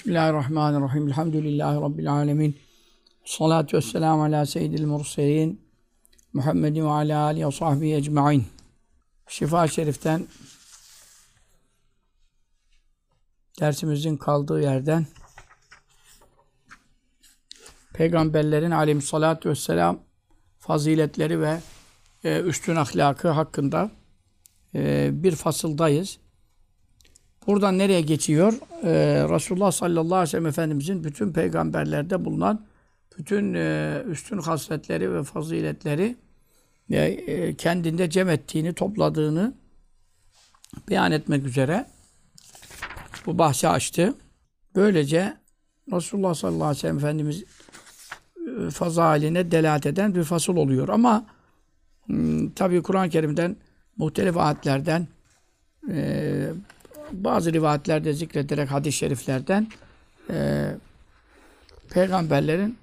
Bismillahirrahmanirrahim. Elhamdülillahi Rabbil alemin. Salatu vesselamu ala seyyidil murselin. Muhammedin ve ala alihi ve sahbihi ecma'in. Şifa Şerif'ten dersimizin kaldığı yerden peygamberlerin aleyhissalatu vesselam faziletleri ve e, üstün ahlakı hakkında e, bir fasıldayız. Buradan nereye geçiyor? Ee, Resulullah sallallahu aleyhi ve sellem Efendimizin bütün peygamberlerde bulunan bütün e, üstün hasletleri ve faziletleri e, e, kendinde cem ettiğini, topladığını beyan etmek üzere bu bahsi açtı. Böylece Resulullah sallallahu aleyhi ve sellem Efendimiz e, fazaline delalet eden bir fasıl oluyor. Ama tabi Kur'an-ı Kerim'den muhtelif ayetlerden e, bazı rivayetlerde zikrederek hadis-i şeriflerden e, peygamberlerin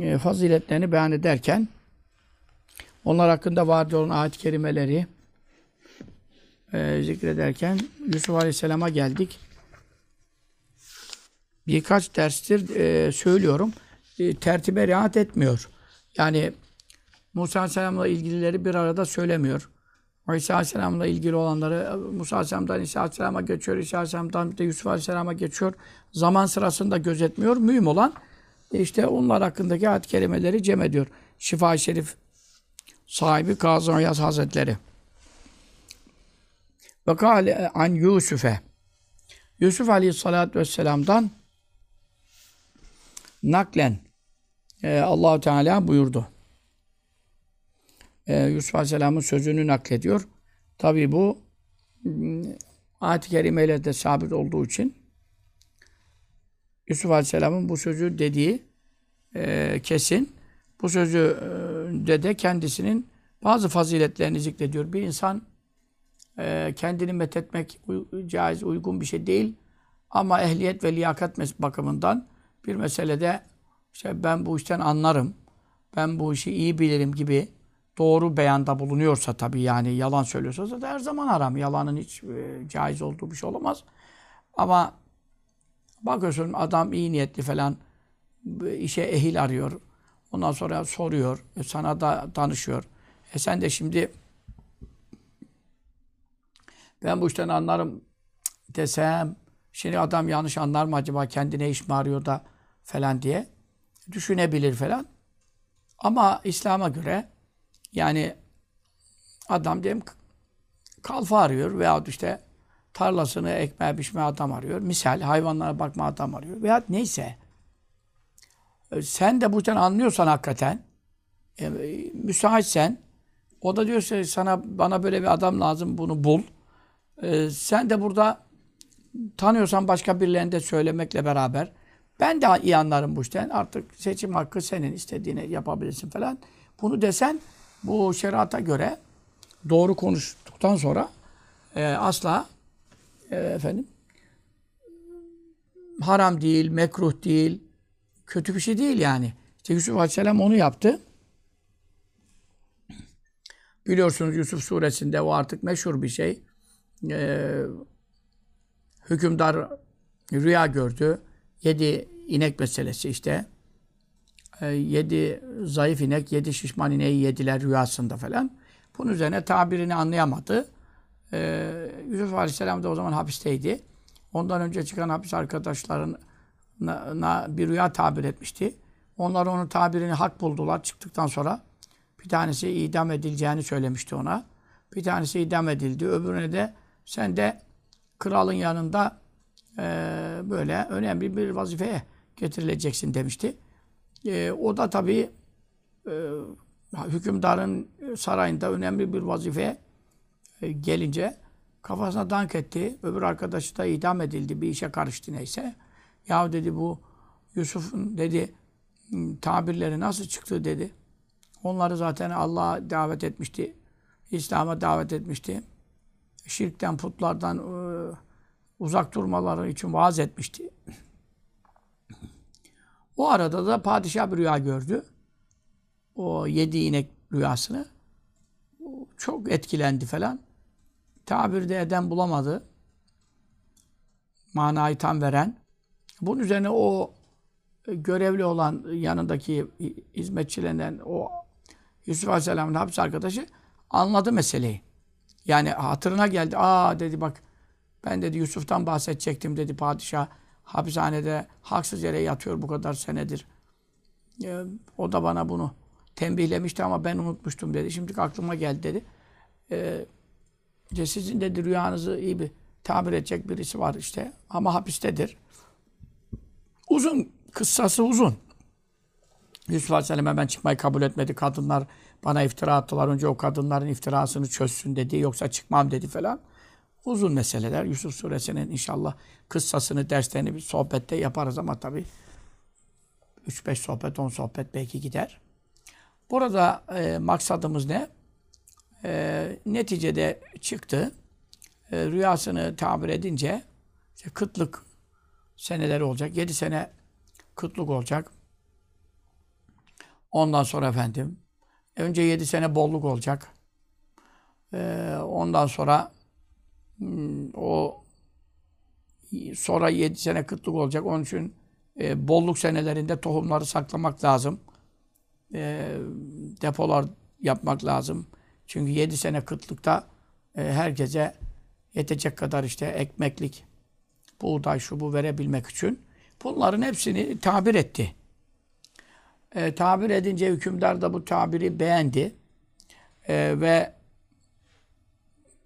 e, faziletlerini beyan ederken onlar hakkında vaad olan ayet-i kerimeleri e, zikrederken Yusuf Aleyhisselam'a geldik. Birkaç derstir e, söylüyorum. E, tertibe riayet etmiyor. Yani Musa Aleyhisselam'la ilgilileri bir arada söylemiyor. İsa Aleyhisselam'la ilgili olanları Musa Aleyhisselam'dan İsa Aleyhisselam'a geçiyor. İsa Aleyhisselam'dan de Yusuf Aleyhisselam'a geçiyor. Zaman sırasında gözetmiyor. Mühim olan işte onlar hakkındaki ayet kelimeleri cem ediyor. Şifa-i Şerif sahibi Kazım Ayaz Hazretleri. Ve kâle an Yusuf'e Yusuf Aleyhisselatü Vesselam'dan naklen e, Allahu Teala buyurdu e, Yusuf Aleyhisselam'ın sözünü naklediyor. Tabi bu hmm, ayet-i kerimeyle de sabit olduğu için Yusuf Aleyhisselam'ın bu sözü dediği e, kesin. Bu sözü e, de de kendisinin bazı faziletlerini zikrediyor. Bir insan e, kendini methetmek caiz, uygun bir şey değil. Ama ehliyet ve liyakat bakımından bir meselede işte ben bu işten anlarım, ben bu işi iyi bilirim gibi doğru beyanda bulunuyorsa tabii yani yalan söylüyorsa da her zaman haram. Yalanın hiç e, caiz olduğu bir şey olamaz. Ama bakıyorsun adam iyi niyetli falan işe ehil arıyor. Ondan sonra soruyor. E, sana da danışıyor. E sen de şimdi ben bu işten anlarım desem şimdi adam yanlış anlar mı acaba kendine iş mi arıyor da falan diye düşünebilir falan. Ama İslam'a göre yani adam diyelim kalfa arıyor veyahut işte tarlasını ekmeğe biçme adam arıyor. Misal hayvanlara bakma adam arıyor. Veyahut neyse. E, sen de bu yüzden anlıyorsan hakikaten e, müsaitsen o da diyorsa sana bana böyle bir adam lazım bunu bul. E, sen de burada tanıyorsan başka birilerine söylemekle beraber ben de iyi anlarım bu işten. Artık seçim hakkı senin. istediğini yapabilirsin falan. Bunu desen bu şerata göre doğru konuştuktan sonra e, asla e, efendim haram değil, mekruh değil, kötü bir şey değil yani. İşte Yusuf Aleyhisselam onu yaptı. Biliyorsunuz Yusuf suresinde o artık meşhur bir şey. Ee, hükümdar rüya gördü. Yedi inek meselesi işte. E, yedi zayıf inek, yedi şişman ineği yediler rüyasında falan. Bunun üzerine tabirini anlayamadı. Ee, Yusuf Aleyhisselam da o zaman hapisteydi. Ondan önce çıkan hapis arkadaşlarına bir rüya tabir etmişti. Onlar onun tabirini hak buldular. Çıktıktan sonra bir tanesi idam edileceğini söylemişti ona. Bir tanesi idam edildi. Öbürüne de sen de kralın yanında e, böyle önemli bir vazifeye getirileceksin demişti. E, o da tabii e, hükümdarın sarayında önemli bir vazifeye e, gelince kafasına dank etti. Öbür arkadaşı da idam edildi. Bir işe karıştı neyse. Ya dedi bu Yusuf'un dedi tabirleri nasıl çıktı dedi. Onları zaten Allah'a davet etmişti. İslam'a davet etmişti. Şirkten, putlardan e, uzak durmaları için vaaz etmişti. O arada da padişah bir rüya gördü. O yedi inek rüyasını. Çok etkilendi falan. Tabirde eden bulamadı. Manayı tam veren. Bunun üzerine o e, görevli olan yanındaki hizmetçilerinden o Yusuf Aleyhisselam'ın hapis arkadaşı anladı meseleyi. Yani hatırına geldi. Aa dedi bak ben dedi Yusuf'tan bahsedecektim dedi padişah. Hapishanede haksız yere yatıyor bu kadar senedir. Ee, o da bana bunu tembihlemişti ama ben unutmuştum dedi. Şimdi aklıma geldi dedi. Ee, sizin dedi rüyanızı iyi bir tabir edecek birisi var işte. Ama hapistedir. Uzun, kıssası uzun. Yusuf Aleyhisselam hemen çıkmayı kabul etmedi. Kadınlar bana iftira attılar. Önce o kadınların iftirasını çözsün dedi. Yoksa çıkmam dedi falan. Uzun meseleler. Yusuf suresinin inşallah kıssasını, derslerini bir sohbette yaparız ama tabii 3-5 sohbet, 10 sohbet belki gider. Burada e, maksadımız ne? E, neticede çıktı. E, rüyasını tabir edince işte kıtlık seneleri olacak. 7 sene kıtlık olacak. Ondan sonra efendim önce 7 sene bolluk olacak. E, ondan sonra o sonra 7 sene kıtlık olacak. Onun için e, bolluk senelerinde tohumları saklamak lazım. E, depolar yapmak lazım. Çünkü 7 sene kıtlıkta e, herkese yetecek kadar işte ekmeklik, buğday, şu bu verebilmek için bunların hepsini tabir etti. E, tabir edince hükümdar da bu tabiri beğendi. E, ve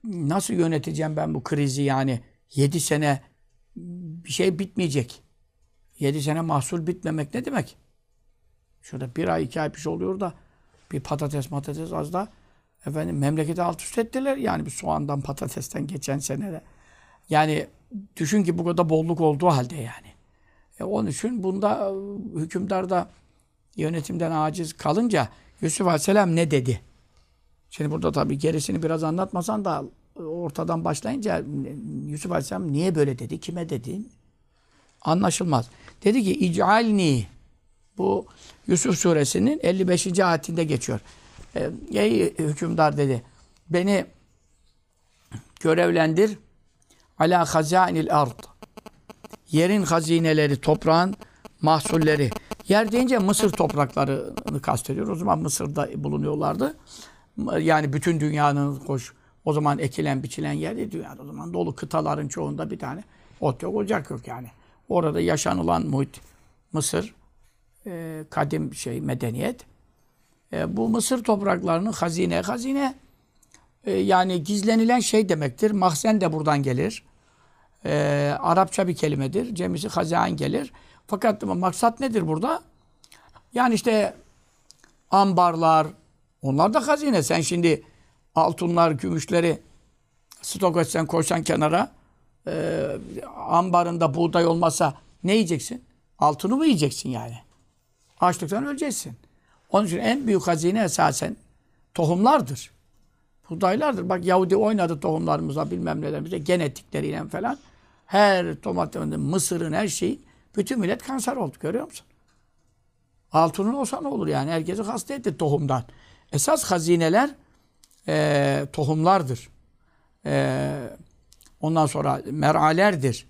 nasıl yöneteceğim ben bu krizi yani 7 sene bir şey bitmeyecek. 7 sene mahsul bitmemek ne demek? Şurada bir ay iki ay bir şey oluyor da bir patates patates az da efendim memleketi alt üst ettiler. Yani bir soğandan patatesten geçen senede. Yani düşün ki bu kadar bolluk olduğu halde yani. E onun için bunda e, hükümdar da yönetimden aciz kalınca Yusuf Aleyhisselam ne dedi? Şimdi burada tabii gerisini biraz anlatmasan da ortadan başlayınca Yusuf Aleyhisselam niye böyle dedi, kime dedi anlaşılmaz. Dedi ki ic'alni bu Yusuf suresinin 55. ayetinde geçiyor. E, ey hükümdar dedi. Beni görevlendir ala hazainil ard. Yerin hazineleri, toprağın mahsulleri. Yer deyince Mısır topraklarını kastediyor. O zaman Mısır'da bulunuyorlardı. Yani bütün dünyanın koş o zaman ekilen biçilen yerde dünyada o zaman dolu kıtaların çoğunda bir tane ot yok, ocak yok yani. Orada yaşanılan muhit Mısır e, kadim şey medeniyet. E, bu Mısır topraklarının hazine hazine e, yani gizlenilen şey demektir. Mahzen de buradan gelir. E, Arapça bir kelimedir. Cemisi hazain gelir. Fakat maksat nedir burada? Yani işte ambarlar, onlar da hazine. Sen şimdi altınlar, gümüşleri stok etsen, koysan kenara, e, ambarında buğday olmasa ne yiyeceksin? Altını mı yiyeceksin yani? Açlıktan öleceksin. Onun için en büyük hazine esasen tohumlardır. Buğdaylardır. Bak Yahudi oynadı tohumlarımıza bilmem nelerimize genetikleriyle falan. Her domatesin, mısırın her şeyi. Bütün millet kanser oldu. Görüyor musun? Altının olsa ne olur yani? Herkesi hasta etti tohumdan. Esas hazineler e, tohumlardır. E, ondan sonra meralerdir.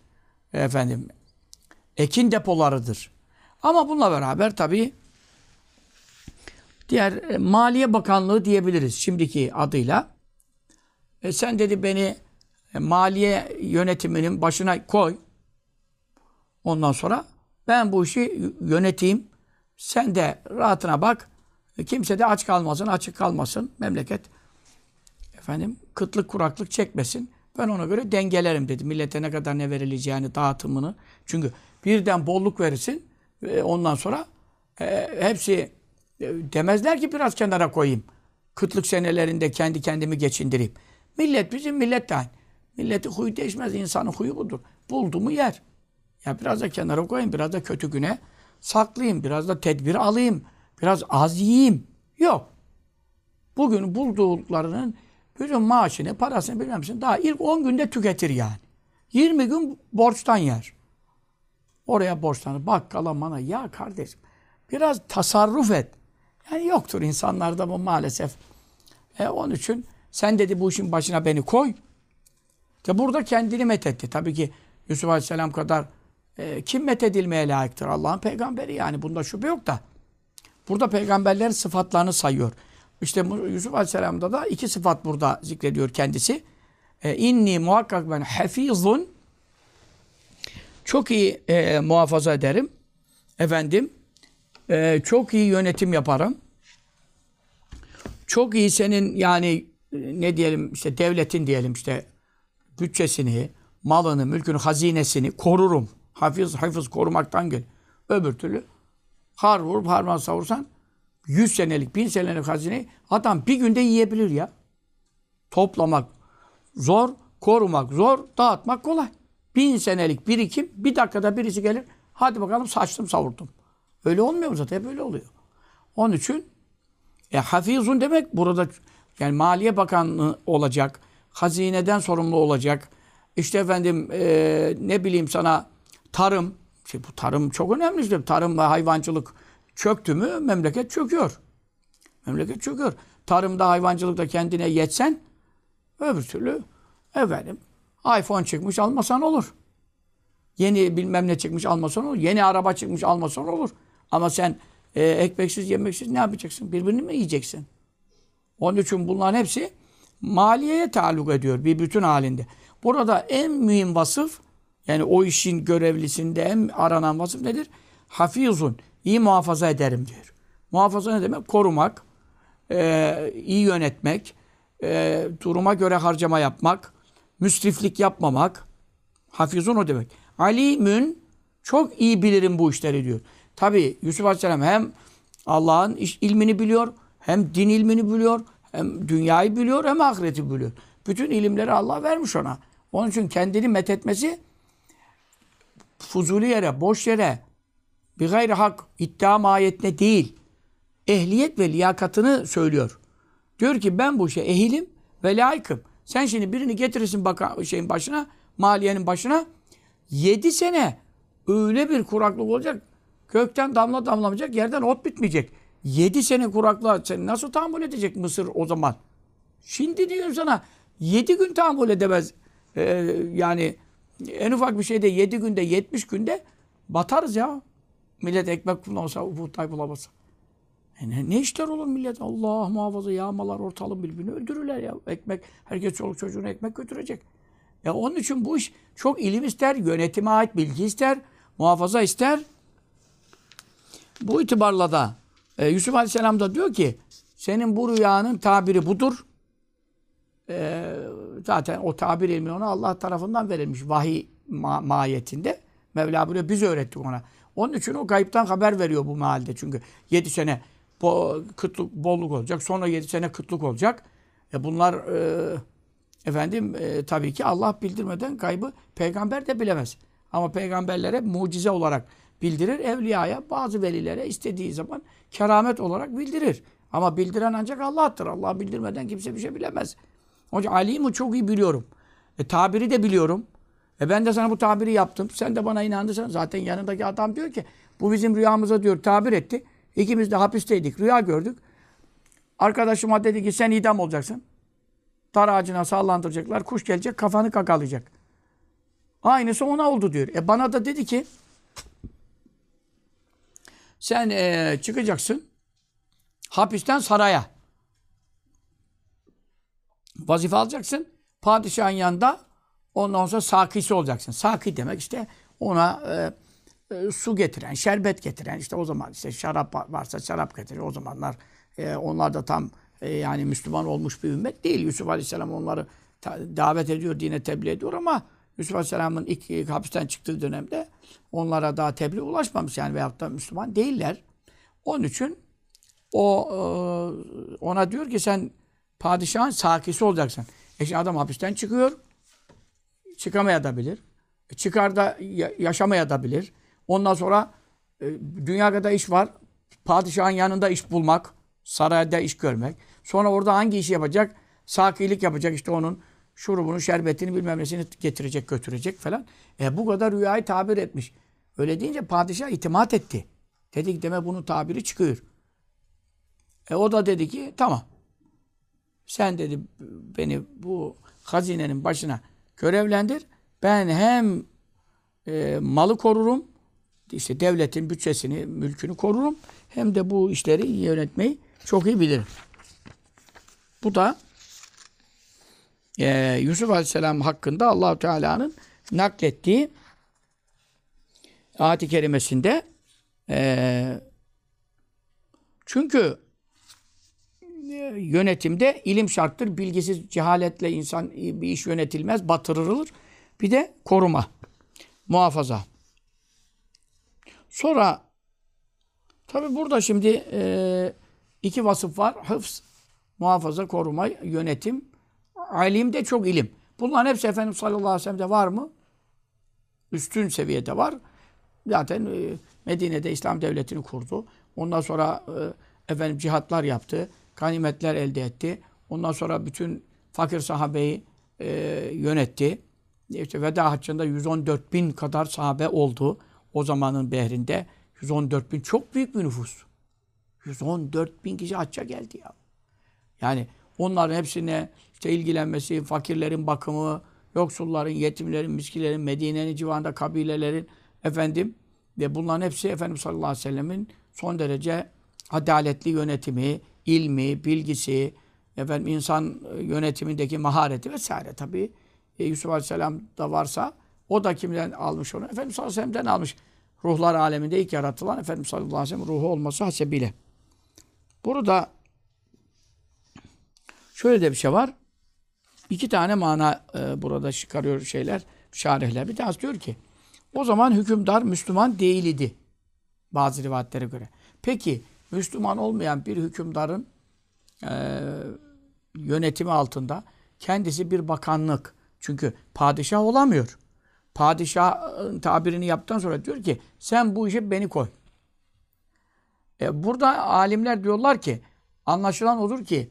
Efendim, ekin depolarıdır. Ama bununla beraber tabii diğer e, Maliye Bakanlığı diyebiliriz şimdiki adıyla. E sen dedi beni e, maliye yönetiminin başına koy. Ondan sonra ben bu işi yöneteyim. Sen de rahatına bak. Kimse de aç kalmasın, açık kalmasın. Memleket efendim kıtlık kuraklık çekmesin. Ben ona göre dengelerim dedi. Millete ne kadar ne verileceğini, dağıtımını. Çünkü birden bolluk verirsin. E, ondan sonra e, hepsi e, demezler ki biraz kenara koyayım. Kıtlık senelerinde kendi kendimi geçindireyim. Millet bizim millet de aynı. Milleti huyu değişmez. insanın huyu budur. Buldu mu yer. Ya biraz da kenara koyayım. Biraz da kötü güne saklayayım. Biraz da tedbir alayım. Biraz az yiyeyim. Yok. Bugün bulduklarının bütün maaşını, parasını bilmem misin daha ilk 10 günde tüketir yani. 20 gün borçtan yer. Oraya borçlanır. Bakkala mana. Ya kardeşim biraz tasarruf et. Yani yoktur insanlarda bu maalesef. E, onun için sen dedi bu işin başına beni koy. İşte burada kendini methetti. Tabii ki Yusuf Aleyhisselam kadar e, kim methedilmeye layıktır? Allah'ın peygamberi yani. Bunda şüphe yok da. Burada peygamberlerin sıfatlarını sayıyor. İşte Yusuf Aleyhisselam'da da iki sıfat burada zikrediyor kendisi. E, inni muhakkak ben hafizun çok iyi e, muhafaza ederim. Efendim e, çok iyi yönetim yaparım. Çok iyi senin yani e, ne diyelim işte devletin diyelim işte bütçesini, malını, mülkünü, hazinesini korurum. Hafiz, hafız korumaktan gel. Öbür türlü har vurup harman savursan 100 senelik, 1000 senelik hazineyi adam bir günde yiyebilir ya. Toplamak zor, korumak zor, dağıtmak kolay. Bin senelik birikim, bir dakikada birisi gelir, hadi bakalım saçtım savurdum. Öyle olmuyor mu zaten? Hep öyle oluyor. Onun için e, hafizun demek burada yani Maliye Bakanlığı olacak, hazineden sorumlu olacak. İşte efendim e, ne bileyim sana tarım, işte bu tarım çok önemli işte. Tarım ve hayvancılık çöktü mü memleket çöküyor. Memleket çöküyor. Tarımda, hayvancılıkta kendine yetsen öbür türlü efendim iPhone çıkmış almasan olur. Yeni bilmem ne çıkmış almasan olur. Yeni araba çıkmış almasan olur. Ama sen e, ekmeksiz yemeksiz ne yapacaksın? Birbirini mi yiyeceksin? Onun için bunların hepsi maliyeye taalluk ediyor bir bütün halinde. Burada en mühim vasıf yani o işin görevlisinde en aranan vasıf nedir? Hafizun. iyi muhafaza ederim diyor. Muhafaza ne demek? Korumak, e, iyi yönetmek, e, duruma göre harcama yapmak, müsriflik yapmamak. Hafizun o demek. Alimün çok iyi bilirim bu işleri diyor. Tabi Yusuf Aleyhisselam hem Allah'ın ilmini biliyor, hem din ilmini biliyor, hem dünyayı biliyor, hem ahireti biliyor. Bütün ilimleri Allah vermiş ona. Onun için kendini methetmesi fuzuli yere, boş yere, bir gayri hak, iddia mahiyetine değil, ehliyet ve liyakatını söylüyor. Diyor ki ben bu işe ehilim ve layıkım. Sen şimdi birini getirirsin baka, şeyin başına, maliyenin başına. Yedi sene öyle bir kuraklık olacak. Gökten damla damlamayacak, yerden ot bitmeyecek. Yedi sene kuraklığa sen nasıl tahammül edecek Mısır o zaman? Şimdi diyor sana yedi gün tahammül edemez. Ee, yani en ufak bir şeyde yedi günde, yetmiş günde batarız ya. Millet ekmek bulmasa, buğday bulamasa. E ne, işler olur millet? Allah muhafaza yağmalar ortalığı birbirini öldürürler ya. Ekmek, herkes çoluk çocuğuna ekmek götürecek. Ya onun için bu iş çok ilim ister, yönetime ait bilgi ister, muhafaza ister. Bu itibarla da e, Yusuf Aleyhisselam da diyor ki senin bu rüyanın tabiri budur. E, zaten o tabir ilmi ona Allah tarafından verilmiş vahiy ma- mahiyetinde. Mevla buyuruyor biz öğrettik ona. Onun için o kayıptan haber veriyor bu mahalde çünkü. 7 sene bo kıtlık, bolluk olacak. Sonra 7 sene kıtlık olacak. E bunlar e, efendim e, tabii ki Allah bildirmeden kaybı peygamber de bilemez. Ama peygamberlere mucize olarak bildirir. Evliyaya, bazı velilere istediği zaman keramet olarak bildirir. Ama bildiren ancak Allah'tır. Allah bildirmeden kimse bir şey bilemez. İçin alimu çok iyi biliyorum. E, tabiri de biliyorum. E ben de sana bu tabiri yaptım. Sen de bana inandırsan. Zaten yanındaki adam diyor ki bu bizim rüyamıza diyor tabir etti. İkimiz de hapisteydik. Rüya gördük. Arkadaşıma dedi ki sen idam olacaksın. Dar ağacına sallandıracaklar. Kuş gelecek kafanı kakalayacak. Aynısı ona oldu diyor. E bana da dedi ki sen e, çıkacaksın hapisten saraya. Vazife alacaksın. Padişahın yanında ondan sonra sakisi olacaksın. Saki demek işte ona e, e, su getiren, şerbet getiren işte o zaman işte şarap varsa şarap getirir. O zamanlar e, onlar da tam e, yani Müslüman olmuş bir ümmet değil. Yusuf Aleyhisselam onları ta- davet ediyor, dine tebliğ ediyor ama Yusuf Aleyhisselam'ın ilk, ilk hapisten çıktığı dönemde onlara daha tebliğ ulaşmamış yani veyahut da Müslüman değiller. Onun için o e, ona diyor ki sen padişahın sakisi olacaksın. E şimdi adam hapisten çıkıyor. Çıkamayabilir. E çıkar da ya- yaşamayabilir. Ondan sonra e, dünya kadar iş var. Padişahın yanında iş bulmak, sarayda iş görmek. Sonra orada hangi işi yapacak? Sakilik yapacak işte onun şurubunu, şerbetini bilmem nesini getirecek, götürecek falan. E bu kadar rüyayı tabir etmiş. Öyle deyince padişah itimat etti. Dedi ki deme bunun tabiri çıkıyor. E o da dedi ki tamam. Sen dedi beni bu hazinenin başına görevlendir. Ben hem e, malı korurum. İşte devletin bütçesini, mülkünü korurum. Hem de bu işleri yönetmeyi çok iyi bilirim. Bu da e, Yusuf Aleyhisselam hakkında Allahu Teala'nın naklettiği ayet-i kerimesinde e, çünkü yönetimde ilim şarttır. Bilgisiz, cehaletle insan bir iş yönetilmez, batırılır. Bir de koruma, muhafaza. Sonra tabi burada şimdi e, iki vasıf var. Hıfz, muhafaza, koruma, yönetim. Alim de çok ilim. Bunların hepsi Efendimiz sallallahu aleyhi ve sellem'de var mı? Üstün seviyede var. Zaten e, Medine'de İslam devletini kurdu. Ondan sonra e, efendim cihatlar yaptı. Ganimetler elde etti. Ondan sonra bütün fakir sahabeyi e, yönetti. İşte veda haccında 114 bin kadar sahabe oldu. O zamanın behrinde 114 bin çok büyük bir nüfus. 114 bin kişi hacca geldi ya. Yani onların hepsine işte ilgilenmesi, fakirlerin bakımı, yoksulların, yetimlerin, miskinlerin, Medine'nin civarında kabilelerin efendim ve bunların hepsi Efendimiz sallallahu aleyhi ve sellemin son derece adaletli yönetimi, ilmi, bilgisi, efendim insan yönetimindeki mahareti vesaire tabii e, Yusuf Aleyhisselam da varsa o da kimden almış onu? Efendimiz sallallahu aleyhi ve sellem'den almış. Ruhlar aleminde ilk yaratılan Efendimiz sallallahu aleyhi ve sellem ruhu olması hasebiyle. Burada şöyle de bir şey var. İki tane mana e, burada çıkarıyor şeyler, şarihler. Bir tanesi diyor ki o zaman hükümdar Müslüman değil idi. Bazı rivayetlere göre. Peki Müslüman olmayan bir hükümdarın e, yönetimi altında kendisi bir bakanlık. Çünkü padişah olamıyor. Padişahın tabirini yaptıktan sonra diyor ki sen bu işe beni koy. E, burada alimler diyorlar ki anlaşılan odur ki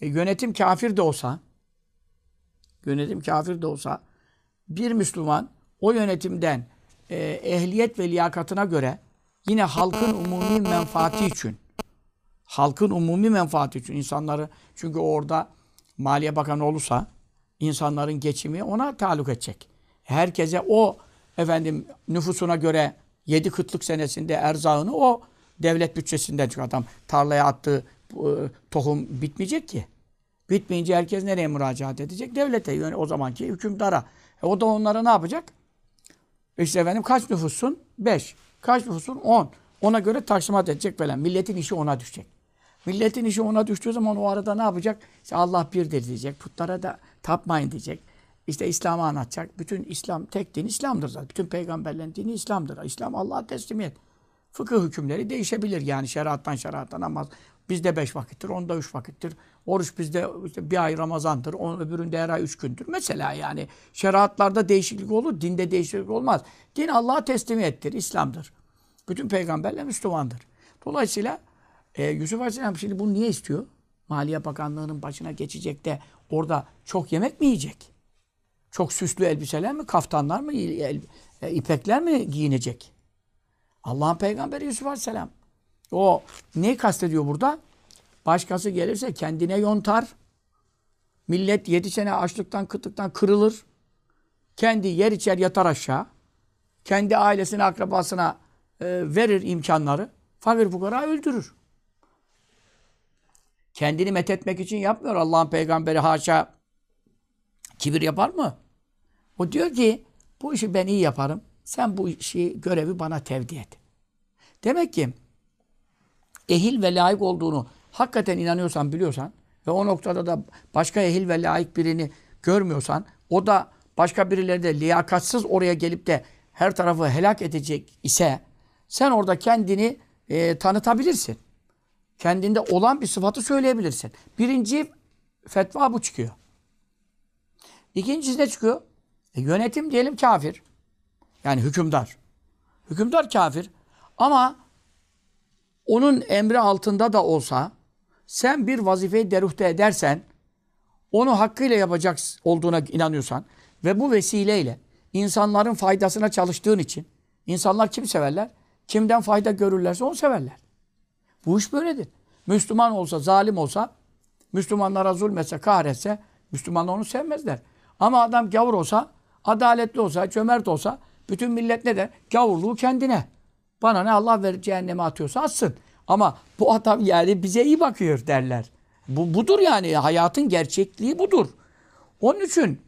e, yönetim kafir de olsa yönetim kafir de olsa bir Müslüman o yönetimden e, ehliyet ve liyakatına göre yine halkın umumi menfaati için halkın umumi menfaati için insanları çünkü orada Maliye Bakanı olursa insanların geçimi ona taluk edecek. Herkese o efendim nüfusuna göre yedi kıtlık senesinde erzağını o devlet bütçesinden çünkü adam tarlaya attığı e, tohum bitmeyecek ki. Bitmeyince herkes nereye müracaat edecek? Devlete, yani o zamanki hükümdara. E o da onlara ne yapacak? İşte efendim kaç nüfussun? Beş. Kaç nüfussun? On. Ona göre taksimat edecek falan. Milletin işi ona düşecek. Milletin işi ona düştüğü zaman o arada ne yapacak? İşte Allah birdir diyecek. Putlara da tapmayın diyecek. İşte İslam'ı anlatacak. Bütün İslam, tek din İslam'dır zaten. Bütün peygamberlerin dini İslam'dır. İslam Allah'a teslimiyet. Fıkıh hükümleri değişebilir yani şeriattan şeriattan namaz. Bizde beş vakittir, onda üç vakittir. Oruç bizde işte bir ay Ramazan'dır, onun öbüründe her ay üç gündür. Mesela yani şeriatlarda değişiklik olur, dinde değişiklik olmaz. Din Allah'a teslimiyettir, İslam'dır. Bütün peygamberler Müslümandır. Dolayısıyla e, Yusuf Aleyhisselam şimdi bunu niye istiyor? Maliye Bakanlığı'nın başına geçecek de orada çok yemek mi yiyecek? Çok süslü elbiseler mi, kaftanlar mı, el, e, ipekler mi giyinecek? Allah'ın peygamberi Yusuf Aleyhisselam. O neyi kastediyor burada? Başkası gelirse kendine yontar. Millet yedi sene açlıktan, kıtlıktan kırılır. Kendi yer içer yatar aşağı. Kendi ailesine, akrabasına e, verir imkanları. Fakir fukara öldürür. Kendini methetmek için yapmıyor Allah'ın peygamberi haşa. Kibir yapar mı? O diyor ki bu işi ben iyi yaparım. Sen bu işi, görevi bana tevdi et. Demek ki ehil ve layık olduğunu hakikaten inanıyorsan, biliyorsan ve o noktada da başka ehil ve layık birini görmüyorsan, o da başka birileri de liyakatsız oraya gelip de her tarafı helak edecek ise sen orada kendini e, tanıtabilirsin. Kendinde olan bir sıfatı söyleyebilirsin. Birinci fetva bu çıkıyor. İkincisi ne çıkıyor? E, yönetim diyelim kafir. Yani hükümdar. Hükümdar kafir. Ama onun emri altında da olsa sen bir vazifeyi deruhte edersen onu hakkıyla yapacak olduğuna inanıyorsan ve bu vesileyle insanların faydasına çalıştığın için insanlar kim severler? Kimden fayda görürlerse onu severler. Bu iş böyledir. Müslüman olsa, zalim olsa, Müslümanlara zulmetse, kahretse, Müslümanlar onu sevmezler. Ama adam gavur olsa, adaletli olsa, cömert olsa, Bütün millet ne der? Gavurluğu kendine. Bana ne Allah verir cehenneme atıyorsa atsın. Ama bu adam yani bize iyi bakıyor derler. Bu budur yani hayatın gerçekliği budur. Onun için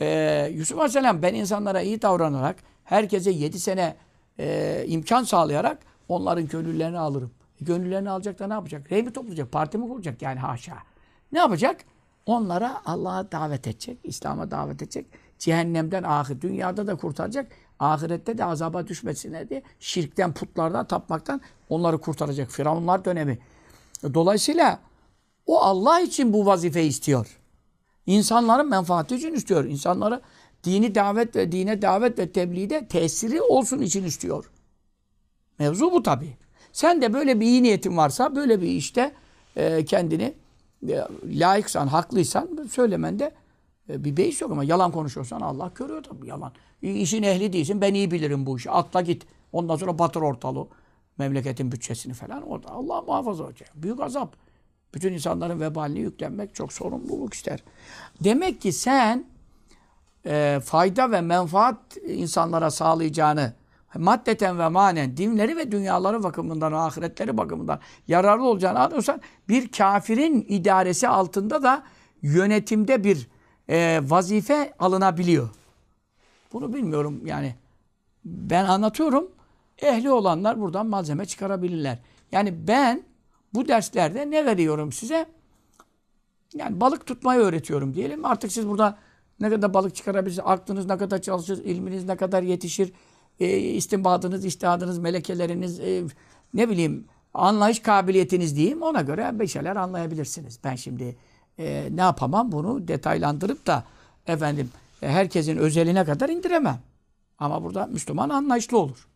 e, Yusuf Aleyhisselam ben insanlara iyi davranarak herkese yedi sene e, imkan sağlayarak onların gönüllerini alırım. Gönüllerini alacak da ne yapacak? Rey mi toplayacak? Parti mi kuracak? Yani haşa. Ne yapacak? Onlara Allah'a davet edecek. İslam'a davet edecek. Cehennemden ahir, dünyada da kurtaracak. Ahirette de azaba düşmesine diye şirkten, putlardan, tapmaktan onları kurtaracak. Firavunlar dönemi. Dolayısıyla o Allah için bu vazifeyi istiyor. İnsanların menfaati için istiyor. İnsanları dini davet ve dine davet ve tebliğde tesiri olsun için istiyor. Mevzu bu tabi. Sen de böyle bir iyi niyetin varsa böyle bir işte e, kendini e, layıksan, haklıysan söylemende e, bir beis yok ama yalan konuşuyorsan Allah görüyor tabii yalan. İşin ehli değilsin ben iyi bilirim bu işi. Atla git. Ondan sonra batır ortalığı. Memleketin bütçesini falan. Orada Allah muhafaza olacak. Büyük azap. Bütün insanların vebalini yüklenmek çok sorumluluk ister. Demek ki sen e, fayda ve menfaat insanlara sağlayacağını maddeten ve manen dinleri ve dünyaları bakımından, ahiretleri bakımından yararlı olacağını anlıyorsan bir kafirin idaresi altında da yönetimde bir e, vazife alınabiliyor. Bunu bilmiyorum yani. Ben anlatıyorum. Ehli olanlar buradan malzeme çıkarabilirler. Yani ben bu derslerde ne veriyorum size? Yani balık tutmayı öğretiyorum diyelim. Artık siz burada ne kadar balık çıkarabilirsiniz, aklınız ne kadar çalışır, ilminiz ne kadar yetişir, e, istinbadınız, iştihadınız, melekeleriniz, e, ne bileyim anlayış kabiliyetiniz diyeyim. Ona göre bir şeyler anlayabilirsiniz. Ben şimdi e, ne yapamam bunu detaylandırıp da efendim e, herkesin özeline kadar indiremem. Ama burada Müslüman anlayışlı olur.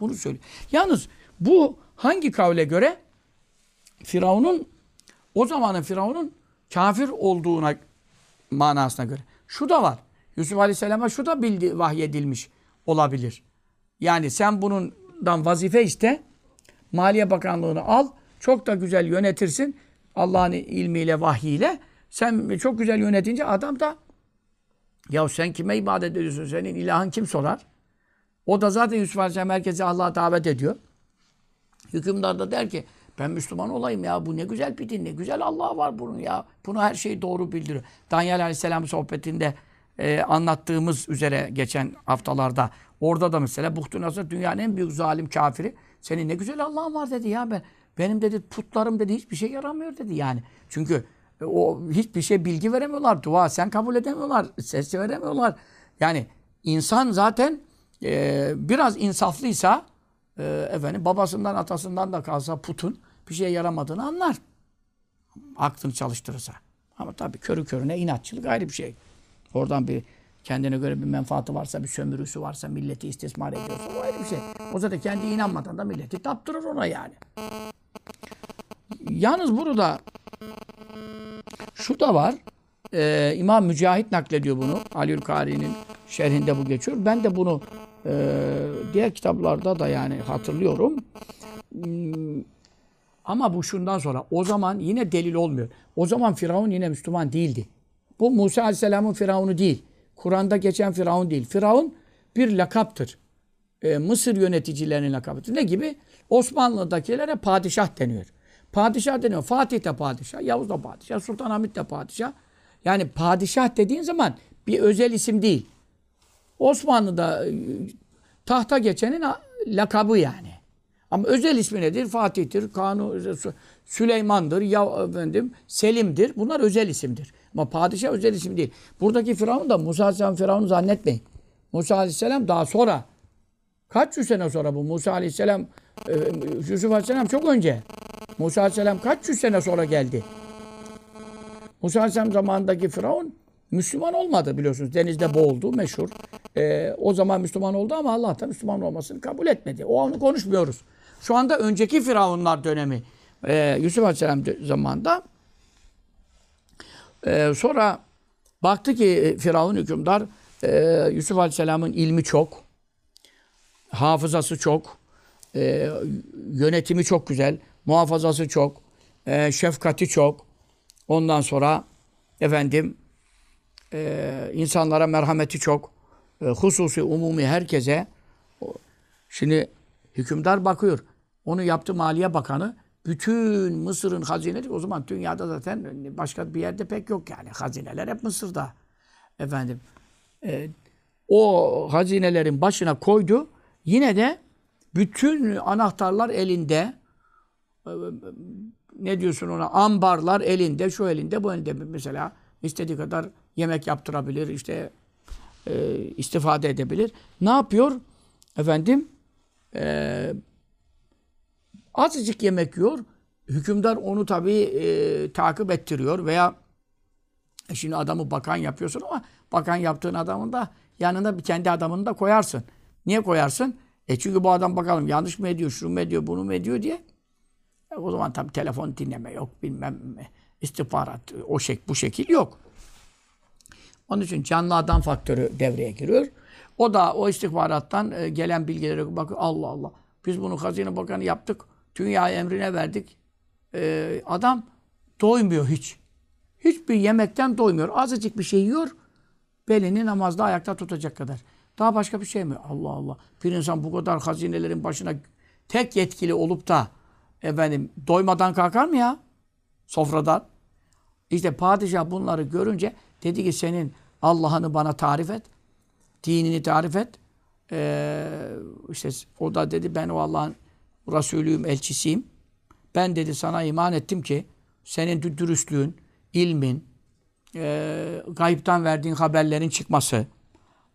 Bunu söylüyor. Yalnız bu hangi kavle göre? Firavun'un o zamanın Firavun'un kafir olduğuna manasına göre. Şu da var. Yusuf Aleyhisselam'a şu da bildi, vahyedilmiş olabilir. Yani sen bundan vazife iste. Maliye Bakanlığı'nı al. Çok da güzel yönetirsin. Allah'ın ilmiyle, vahyiyle. Sen çok güzel yönetince adam da ya sen kime ibadet ediyorsun? Senin ilahın kim sorar? O da zaten Yusuf Aleyhisselam herkese Allah'a davet ediyor. Hükümdar da der ki ben Müslüman olayım ya. Bu ne güzel bir din. Ne güzel Allah var bunun ya. Bunu her şeyi doğru bildiriyor. Daniel Aleyhisselam sohbetinde e, anlattığımız üzere geçen haftalarda orada da mesela Buhtu Nasır dünyanın en büyük zalim kafiri. Senin ne güzel Allah'ın var dedi ya ben. Benim dedi putlarım dedi hiçbir şey yaramıyor dedi yani. Çünkü e, o hiçbir şey bilgi veremiyorlar. Dua sen kabul edemiyorlar. Ses veremiyorlar. Yani insan zaten e, biraz insaflıysa e, efendim babasından atasından da kalsa putun bir şeye yaramadığını anlar. Aklını çalıştırırsa. Ama tabii körü körüne inatçılık ayrı bir şey. Oradan bir kendine göre bir menfaati varsa, bir sömürüsü varsa, milleti istismar ediyorsa o ayrı bir şey. O zaten kendi inanmadan da milleti taptırır ona yani. Yalnız burada şu da var. Ee, İmam Mücahit naklediyor bunu. Aliül Kari'nin şerhinde bu geçiyor. Ben de bunu e, diğer kitaplarda da yani hatırlıyorum. Hmm, ama bu şundan sonra o zaman yine delil olmuyor. O zaman Firavun yine Müslüman değildi. Bu Musa Aleyhisselam'ın Firavun'u değil. Kur'an'da geçen Firavun değil. Firavun bir lakaptır. Ee, Mısır yöneticilerinin lakabıdır. Ne gibi? Osmanlı'dakilere padişah deniyor. Padişah deniyor. Fatih de padişah, Yavuz da padişah, Sultanahmet de padişah. Yani padişah dediğin zaman bir özel isim değil. Osmanlı'da e, tahta geçenin lakabı yani. Ama özel ismi nedir? Fatih'tir, Kanu, Süleyman'dır, ya efendim, Selim'dir. Bunlar özel isimdir. Ama padişah özel isim değil. Buradaki Firavun da Musa Aleyhisselam Firavun'u zannetmeyin. Musa Aleyhisselam daha sonra. Kaç yüz sene sonra bu? Musa Aleyhisselam, e, Yusuf Aleyhisselam çok önce. Musa Aleyhisselam kaç yüz sene sonra geldi? Musa Aleyhisselam zamanındaki Firavun Müslüman olmadı biliyorsunuz. Denizde boğuldu meşhur. Ee, o zaman Müslüman oldu ama Allah da Müslüman olmasını kabul etmedi. O onu konuşmuyoruz. Şu anda önceki Firavunlar dönemi e, Yusuf Aleyhisselam zamanında e, sonra baktı ki Firavun hükümdar e, Yusuf Aleyhisselam'ın ilmi çok, hafızası çok, e, yönetimi çok güzel, muhafazası çok, e, şefkati çok. Ondan sonra efendim e, insanlara merhameti çok. e, hususi, umumi herkese şimdi hükümdar bakıyor. Onu yaptı Maliye Bakanı. Bütün Mısır'ın hazineleri o zaman dünyada zaten başka bir yerde pek yok yani. Hazineler hep Mısır'da. Efendim e, o hazinelerin başına koydu. Yine de bütün anahtarlar elinde. E, Ne diyorsun ona? Ambarlar elinde, şu elinde, bu elinde. Mesela istediği kadar yemek yaptırabilir, işte e, istifade edebilir. Ne yapıyor? Efendim, e, azıcık yemek yiyor. Hükümdar onu tabii e, takip ettiriyor veya e şimdi adamı bakan yapıyorsun ama bakan yaptığın adamın da yanına bir kendi adamını da koyarsın. Niye koyarsın? E çünkü bu adam bakalım yanlış mı ediyor, şunu mu ediyor, bunu mu ediyor diye. E o zaman tabii telefon dinleme yok, bilmem istihbarat, o şek bu şekil yok. Onun için canlı adam faktörü devreye giriyor. O da o istihbarattan e, gelen bilgilere bakıyor. Allah Allah. Biz bunu Hazine Bakanı yaptık. Dünya emrine verdik. E, adam doymuyor hiç. Hiçbir yemekten doymuyor. Azıcık bir şey yiyor. Belini namazda ayakta tutacak kadar. Daha başka bir şey mi? Allah Allah. Bir insan bu kadar hazinelerin başına tek yetkili olup da efendim doymadan kalkar mı ya? Sofradan. İşte padişah bunları görünce dedi ki senin Allah'ını bana tarif et. Dinini tarif et. Ee, işte o da dedi ben o Allah'ın Resulüyüm, elçisiyim. Ben dedi sana iman ettim ki senin dü- dürüstlüğün, ilmin, e, gayipten verdiğin haberlerin çıkması,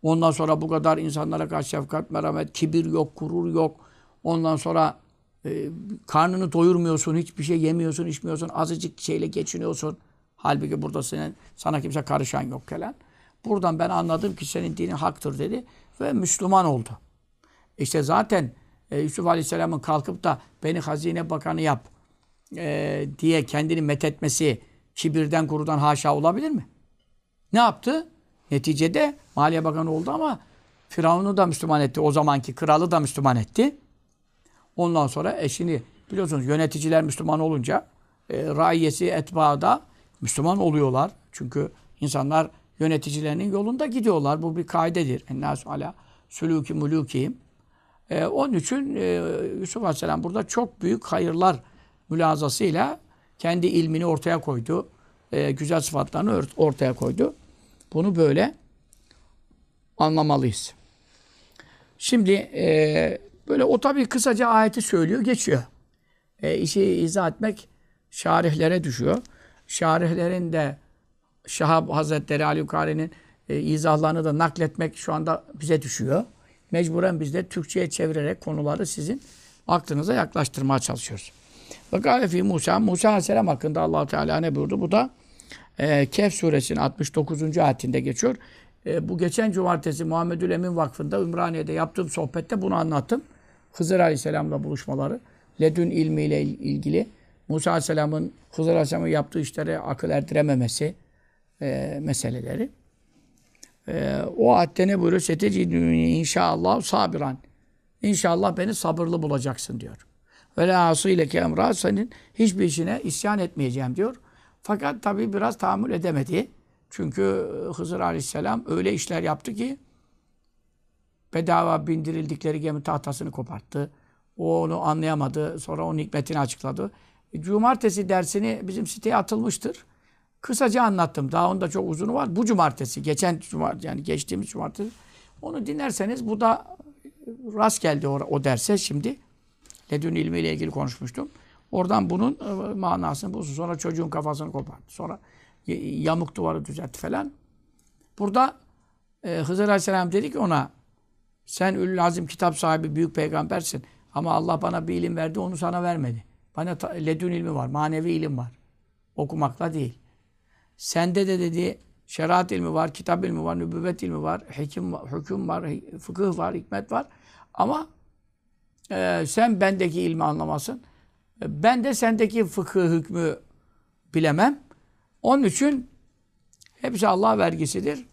ondan sonra bu kadar insanlara karşı şefkat, merhamet, kibir yok, gurur yok. Ondan sonra e, karnını doyurmuyorsun, hiçbir şey yemiyorsun, içmiyorsun, azıcık şeyle geçiniyorsun. Halbuki burada senin, sana kimse karışan yok falan. Buradan ben anladım ki senin dinin haktır dedi ve Müslüman oldu. İşte zaten e, Yusuf Aleyhisselam'ın kalkıp da beni hazine bakanı yap e, diye kendini methetmesi kibirden gurudan haşa olabilir mi? Ne yaptı? Neticede Maliye Bakanı oldu ama Firavun'u da Müslüman etti. O zamanki kralı da Müslüman etti. Ondan sonra eşini biliyorsunuz yöneticiler Müslüman olunca e, raiyesi etbaı da Müslüman oluyorlar. Çünkü insanlar yöneticilerinin yolunda gidiyorlar. Bu bir kaidedir. Ennâsü ala sülûki mulûkihim. E, onun için e, Yusuf Aleyhisselam burada çok büyük hayırlar mülazasıyla kendi ilmini ortaya koydu. E, güzel sıfatlarını ortaya koydu. Bunu böyle anlamalıyız. Şimdi e, böyle o tabii kısaca ayeti söylüyor, geçiyor. E, işi izah etmek şarihlere düşüyor. Şarihlerin de Şahab Hazretleri Ali Yukari'nin e, izahlarını da nakletmek şu anda bize düşüyor. Mecburen biz de Türkçe'ye çevirerek konuları sizin aklınıza yaklaştırmaya çalışıyoruz. Ve gâle Musa, Musa Aleyhisselam hakkında allah Teala ne buyurdu? Bu da e, Kehf suresinin 69. ayetinde geçiyor. E, bu geçen cumartesi Muhammedül Emin Vakfı'nda Ümraniye'de yaptığım sohbette bunu anlattım. Hızır Aleyhisselam'la buluşmaları, ledün ilmiyle il- ilgili, Musa Aleyhisselam'ın Hızır Aleyhisselam'ın yaptığı işlere akıl erdirememesi e, meseleleri. E, o ayette ne buyuruyor? Setecidünü inşallah sabiran. İnşallah beni sabırlı bulacaksın diyor. Ve la asîleke emra senin hiçbir işine isyan etmeyeceğim diyor. Fakat tabii biraz tahammül edemedi. Çünkü Hızır Aleyhisselam öyle işler yaptı ki bedava bindirildikleri gemi tahtasını koparttı. O onu anlayamadı. Sonra onun hikmetini açıkladı. E, Cumartesi dersini bizim siteye atılmıştır. Kısaca anlattım. Daha onda çok uzunu var. Bu cumartesi, geçen cumartesi yani geçtiğimiz cumartesi. Onu dinlerseniz bu da rast geldi o, o derse şimdi. Ledün ilmiyle ilgili konuşmuştum. Oradan bunun e, manasını bulsun. Sonra çocuğun kafasını koparttı. Sonra yamuk duvarı düzeltti falan. Burada e, Hızır Aleyhisselam dedi ki ona sen ül azim kitap sahibi büyük peygambersin. Ama Allah bana bir ilim verdi onu sana vermedi. Bana ledün ilmi var. Manevi ilim var. Okumakla değil. Sende de dedi şeriat ilmi var, kitap ilmi var, nübüvvet ilmi var, hüküm var, hüküm var, fıkıh var, hikmet var. Ama e, sen bendeki ilmi anlamasın. E, Ben de sendeki fıkıh hükmü bilemem. Onun için hepsi Allah vergisidir.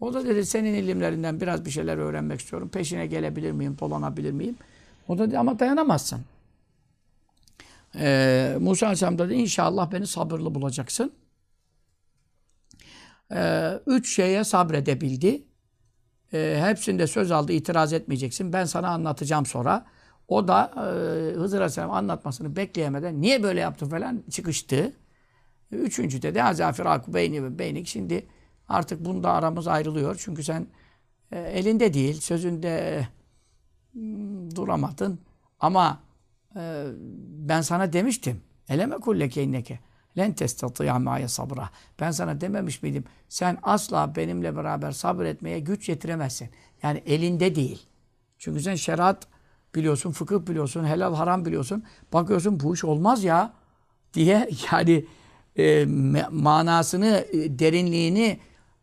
O da dedi senin ilimlerinden biraz bir şeyler öğrenmek istiyorum. Peşine gelebilir miyim, dolanabilir miyim? O da dedi ama dayanamazsın. Ee, Musa Aleyhisselam dedi inşallah beni sabırlı bulacaksın. Ee, üç şeye sabredebildi. e, hepsinde söz aldı, itiraz etmeyeceksin. Ben sana anlatacağım sonra. O da e, Hızır Aleyhisselam anlatmasını bekleyemeden niye böyle yaptı falan çıkıştı. Üçüncüde de Azafir beyni ve beynik. Şimdi artık bunda aramız ayrılıyor. Çünkü sen e, elinde değil, sözünde hmm, duramadın. Ama e, ben sana demiştim. Eleme kulleke inneke. Len testatî'a mâye sabra. Ben sana dememiş miydim? Sen asla benimle beraber sabretmeye güç yetiremezsin. Yani elinde değil. Çünkü sen şeriat biliyorsun, fıkıh biliyorsun, helal haram biliyorsun. Bakıyorsun bu iş olmaz ya diye yani e, manasını, e, derinliğini,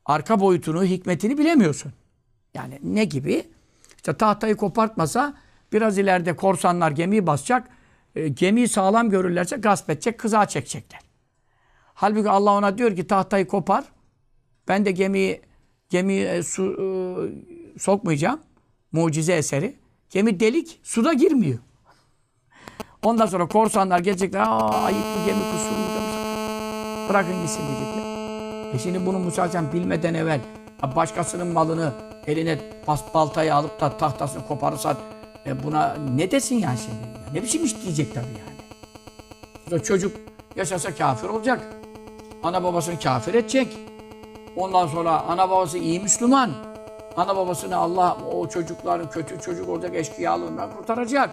arka boyutunu, hikmetini bilemiyorsun. Yani ne gibi? İşte tahtayı kopartmasa biraz ileride korsanlar gemiyi basacak. E, gemiyi sağlam görürlerse gasp edecek, kızağa çekecekler. Halbuki Allah ona diyor ki tahtayı kopar. Ben de gemiyi gemiyi e, su e, sokmayacağım. Mucize eseri. Gemi delik, suda girmiyor. Ondan sonra korsanlar gelecekler. Aa ayıplı gemi kusurlu Bırakın gitsin diyecekler. E şimdi bunu Musa bilmeden evvel başkasının malını eline bas, baltayı alıp da tahtasını koparırsan e buna ne desin yani şimdi? Ne biçim iş diyecek tabii yani. Çocuk yaşasa kafir olacak. Ana babasını kafir edecek. Ondan sonra ana babası iyi Müslüman. Ana babasını Allah o çocukların kötü çocuk olacak eşkıyalığından kurtaracak.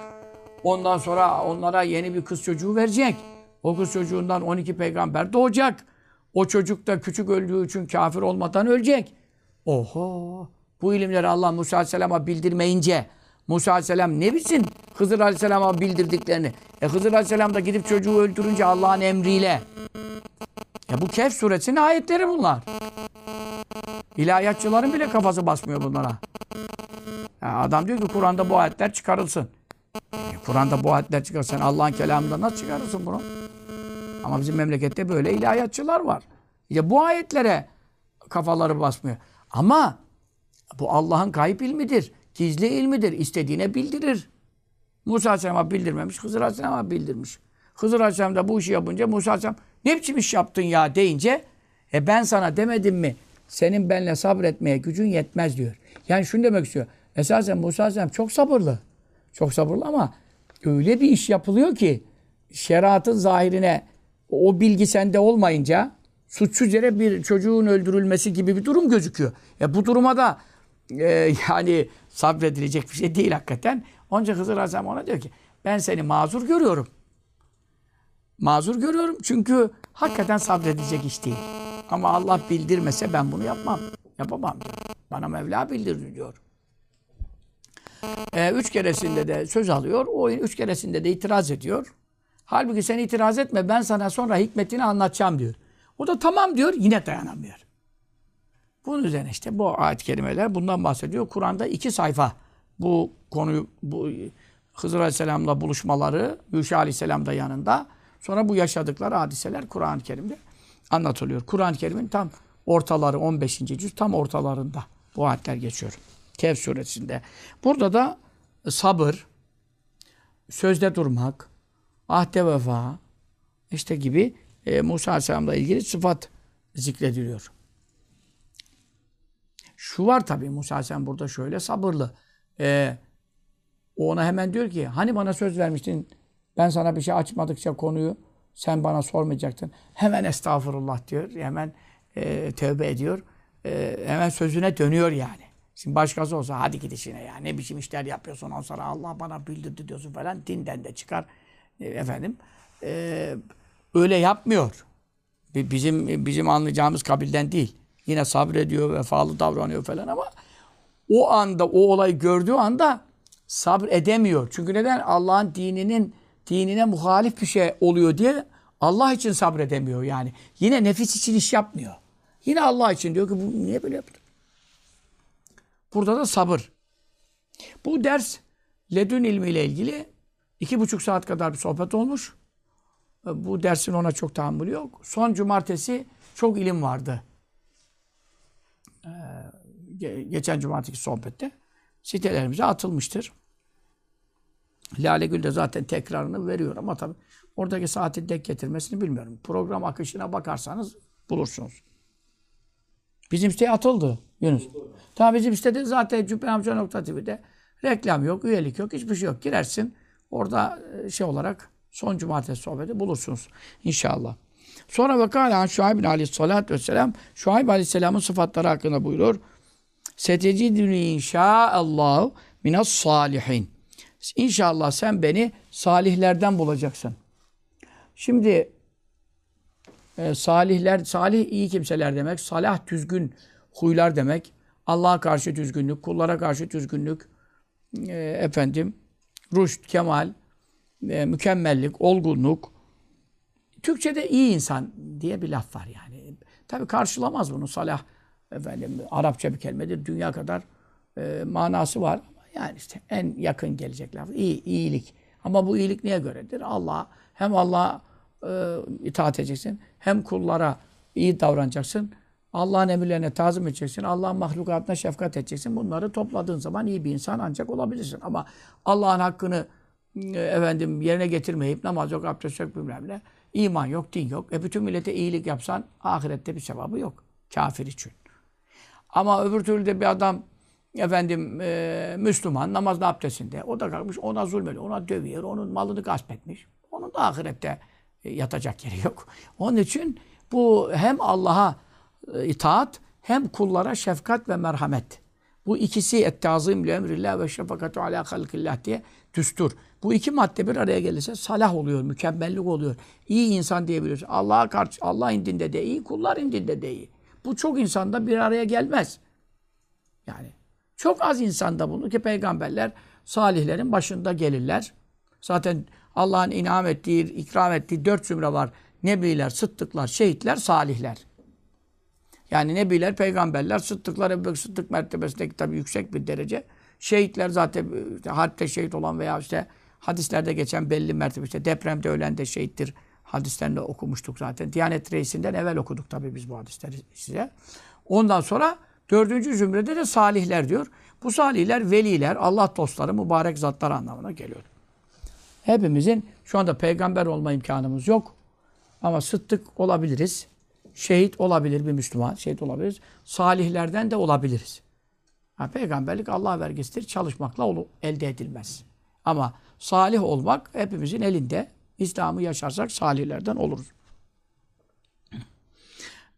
Ondan sonra onlara yeni bir kız çocuğu verecek. O kız çocuğundan 12 peygamber doğacak. O çocuk da küçük öldüğü için kafir olmadan ölecek. Oho! Bu ilimleri Allah Musa Aleyhisselam'a bildirmeyince Musa Aleyhisselam ne bilsin Hızır Aleyhisselam'a bildirdiklerini. E Hızır Aleyhisselam da gidip çocuğu öldürünce Allah'ın emriyle. Ya bu Kehf suresinin ayetleri bunlar. İlahiyatçıların bile kafası basmıyor bunlara. Ya adam diyor ki Kur'an'da bu ayetler çıkarılsın. E, Kur'an'da bu ayetler çıkarılsın. Allah'ın kelamında nasıl çıkarırsın bunu? Ama bizim memlekette böyle ilahiyatçılar var. Ya bu ayetlere kafaları basmıyor. Ama bu Allah'ın gayb ilmidir. Gizli ilmidir. İstediğine bildirir. Musa Aleyhisselam'a bildirmemiş, Hızır Aleyhisselam'a bildirmiş. Hızır Aleyhisselam da bu işi yapınca Musa Aleyhisselam ne biçim iş yaptın ya deyince e ben sana demedim mi senin benle sabretmeye gücün yetmez diyor. Yani şunu demek istiyor. Esasen Musa Aleyhisselam çok sabırlı. Çok sabırlı ama öyle bir iş yapılıyor ki şeriatın zahirine o bilgi sende olmayınca suçsuz yere bir çocuğun öldürülmesi gibi bir durum gözüküyor. E bu duruma da e, yani sabredilecek bir şey değil hakikaten. Onca Hızır Aleyhisselam ona diyor ki ben seni mazur görüyorum. Mazur görüyorum çünkü hakikaten sabredecek iş değil. Ama Allah bildirmese ben bunu yapmam. Yapamam diyor. Bana Mevla bildirdi diyor. E, üç keresinde de söz alıyor. O üç keresinde de itiraz ediyor. Halbuki sen itiraz etme ben sana sonra hikmetini anlatacağım diyor. O da tamam diyor yine dayanamıyor. Bunun üzerine işte bu ayet kelimeler bundan bahsediyor. Kur'an'da iki sayfa bu konuyu bu Hızır Aleyhisselam'la buluşmaları Yuşa Aleyhisselam da yanında. Sonra bu yaşadıkları hadiseler Kur'an-ı Kerim'de anlatılıyor. Kur'an-ı Kerim'in tam ortaları 15. cüz tam ortalarında bu ayetler geçiyor. Kehf suresinde. Burada da sabır, sözde durmak, ahde vefa işte gibi e, Musa Aleyhisselam'la ilgili sıfat zikrediliyor. Şu var tabii Musa Aleyhisselam burada şöyle sabırlı. E, o ona hemen diyor ki hani bana söz vermiştin ben sana bir şey açmadıkça konuyu sen bana sormayacaktın. Hemen estağfurullah diyor. Hemen e, tövbe ediyor. E, hemen sözüne dönüyor yani. Şimdi başkası olsa hadi git işine ya. Ne biçim işler yapıyorsun ondan sonra Allah bana bildirdi diyorsun falan. Dinden de çıkar. E, efendim. E, öyle yapmıyor. Bizim bizim anlayacağımız kabilden değil. Yine sabrediyor, vefalı davranıyor falan ama o anda, o olayı gördüğü anda sabır edemiyor. Çünkü neden? Allah'ın dininin dinine muhalif bir şey oluyor diye Allah için sabredemiyor yani. Yine nefis için iş yapmıyor. Yine Allah için diyor ki bu niye böyle yaptın? Burada da sabır. Bu ders ledün ilmiyle ilgili iki buçuk saat kadar bir sohbet olmuş. Bu dersin ona çok tahammülü yok. Son cumartesi çok ilim vardı. Ee, geçen cumartesi sohbette sitelerimize atılmıştır. Lale Gül de zaten tekrarını veriyor ama tabii oradaki saati denk getirmesini bilmiyorum. Program akışına bakarsanız bulursunuz. Bizim siteye atıldı Yunus. Tamam bizim sitede zaten Cübbe Amca nokta TV'de reklam yok, üyelik yok, hiçbir şey yok. Girersin orada e, şey olarak son cumartesi sohbeti bulursunuz inşallah. Sonra vakala Şuayb aleyhissalatü vesselam Şuayb aleyhisselamın sıfatları hakkında buyurur. Setecidünü inşaallahu minas salihin. İnşallah sen beni salihlerden bulacaksın. Şimdi e, salihler, salih iyi kimseler demek. Salah düzgün huylar demek. Allah'a karşı düzgünlük, kullara karşı düzgünlük, e, efendim, rüşt, kemal, e, mükemmellik, olgunluk. Türkçe'de iyi insan diye bir laf var yani. Tabi karşılamaz bunu. Salah efendim Arapça bir kelimedir. Dünya kadar e, manası var. Yani işte en yakın gelecek laf. İyi, iyilik. Ama bu iyilik niye göredir? Allah hem Allah'a e, itaat edeceksin, hem kullara iyi davranacaksın. Allah'ın emirlerine tazim edeceksin. Allah'ın mahlukatına şefkat edeceksin. Bunları topladığın zaman iyi bir insan ancak olabilirsin. Ama Allah'ın hakkını e, efendim yerine getirmeyip namaz yok, abdest yok bilmem ne. iman yok, din yok. E bütün millete iyilik yapsan ahirette bir sevabı yok. Kafir için. Ama öbür türlü de bir adam efendim e, Müslüman namazda abdestinde o da kalkmış ona zulmediyor, ona dövüyor, onun malını gasp etmiş. Onun da ahirette e, yatacak yeri yok. Onun için bu hem Allah'a e, itaat hem kullara şefkat ve merhamet. Bu ikisi ettazim li emrillah ve şefakatu ala halkillah diye düstur. Bu iki madde bir araya gelirse salah oluyor, mükemmellik oluyor. İyi insan diyebiliriz. Allah'a karşı Allah indinde de iyi, kullar indinde de iyi. Bu çok insanda bir araya gelmez. Yani çok az insanda bunu ki peygamberler salihlerin başında gelirler. Zaten Allah'ın inam ettiği, ikram ettiği dört zümre var. Nebiler, sıddıklar, şehitler, salihler. Yani nebiler, peygamberler, sıddıklar, Ebu Sıddık mertebesindeki tabii yüksek bir derece. Şehitler zaten işte, harpte şehit olan veya işte hadislerde geçen belli mertebe işte depremde ölen de şehittir. Hadislerinde okumuştuk zaten. Diyanet reisinden evvel okuduk tabii biz bu hadisleri size. Ondan sonra dördüncü zümrede de salihler diyor. Bu salihler veliler, Allah dostları, mübarek zatlar anlamına geliyor. Hepimizin şu anda peygamber olma imkanımız yok. Ama sıddık olabiliriz. Şehit olabilir bir Müslüman. Şehit olabiliriz. Salihlerden de olabiliriz. Ha, peygamberlik Allah vergisidir. Çalışmakla elde edilmez. Ama salih olmak hepimizin elinde. İslam'ı yaşarsak salihlerden oluruz.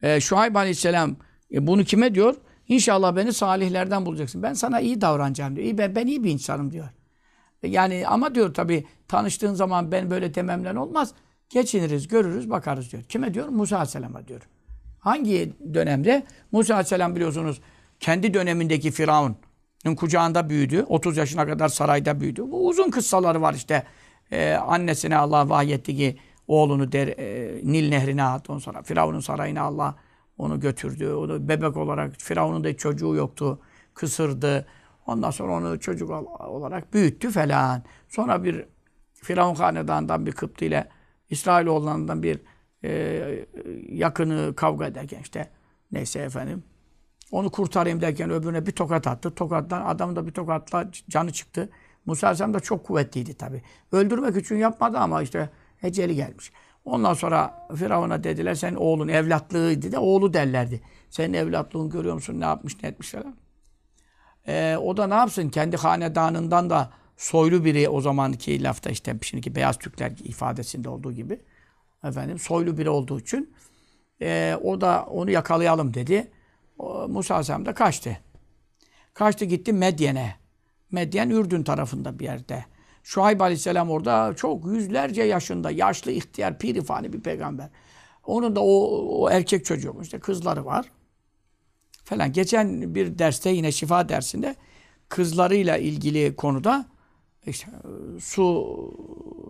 Ee, Şuayb Aleyhisselam e, bunu kime diyor? İnşallah beni salihlerden bulacaksın. Ben sana iyi davranacağım diyor. İyi, ben, ben iyi bir insanım diyor. Yani ama diyor tabi tanıştığın zaman ben böyle dememlen olmaz. Geçiniriz, görürüz, bakarız diyor. Kime diyor? Musa Aleyhisselam'a diyor. Hangi dönemde? Musa Aleyhisselam biliyorsunuz kendi dönemindeki Firavun'un kucağında büyüdü. 30 yaşına kadar sarayda büyüdü. Bu uzun kıssaları var işte. Ee, annesine Allah vahyetti ki oğlunu der, e, Nil nehrine attı. Ondan sonra Firavun'un sarayına Allah onu götürdü. Onu bebek olarak Firavun'un da çocuğu yoktu. Kısırdı. Ondan sonra onu çocuk olarak büyüttü falan. Sonra bir Firavun hanedanından bir Kıptı ile İsrailoğullarından bir e, yakını kavga ederken işte neyse efendim onu kurtarayım derken öbürüne bir tokat attı. Tokattan adam da bir tokatla canı çıktı. Musa Aleyhisselam da çok kuvvetliydi tabi. Öldürmek için yapmadı ama işte eceli gelmiş. Ondan sonra Firavun'a dediler sen oğlun evlatlığıydı da oğlu derlerdi. Senin evlatlığını görüyor musun ne yapmış ne etmiş falan. Ee, o da ne yapsın? Kendi hanedanından da soylu biri o zamanki lafta işte şimdiki beyaz Türkler ifadesinde olduğu gibi efendim soylu biri olduğu için e, o da onu yakalayalım dedi. O, Musa Aleyhisselam da kaçtı. Kaçtı gitti Medyen'e. Medyen Ürdün tarafında bir yerde. Şuayb Aleyhisselam orada çok yüzlerce yaşında yaşlı ihtiyar pirifani bir peygamber. Onun da o, o erkek çocuğu işte kızları var falan. Geçen bir derste yine şifa dersinde kızlarıyla ilgili konuda işte, su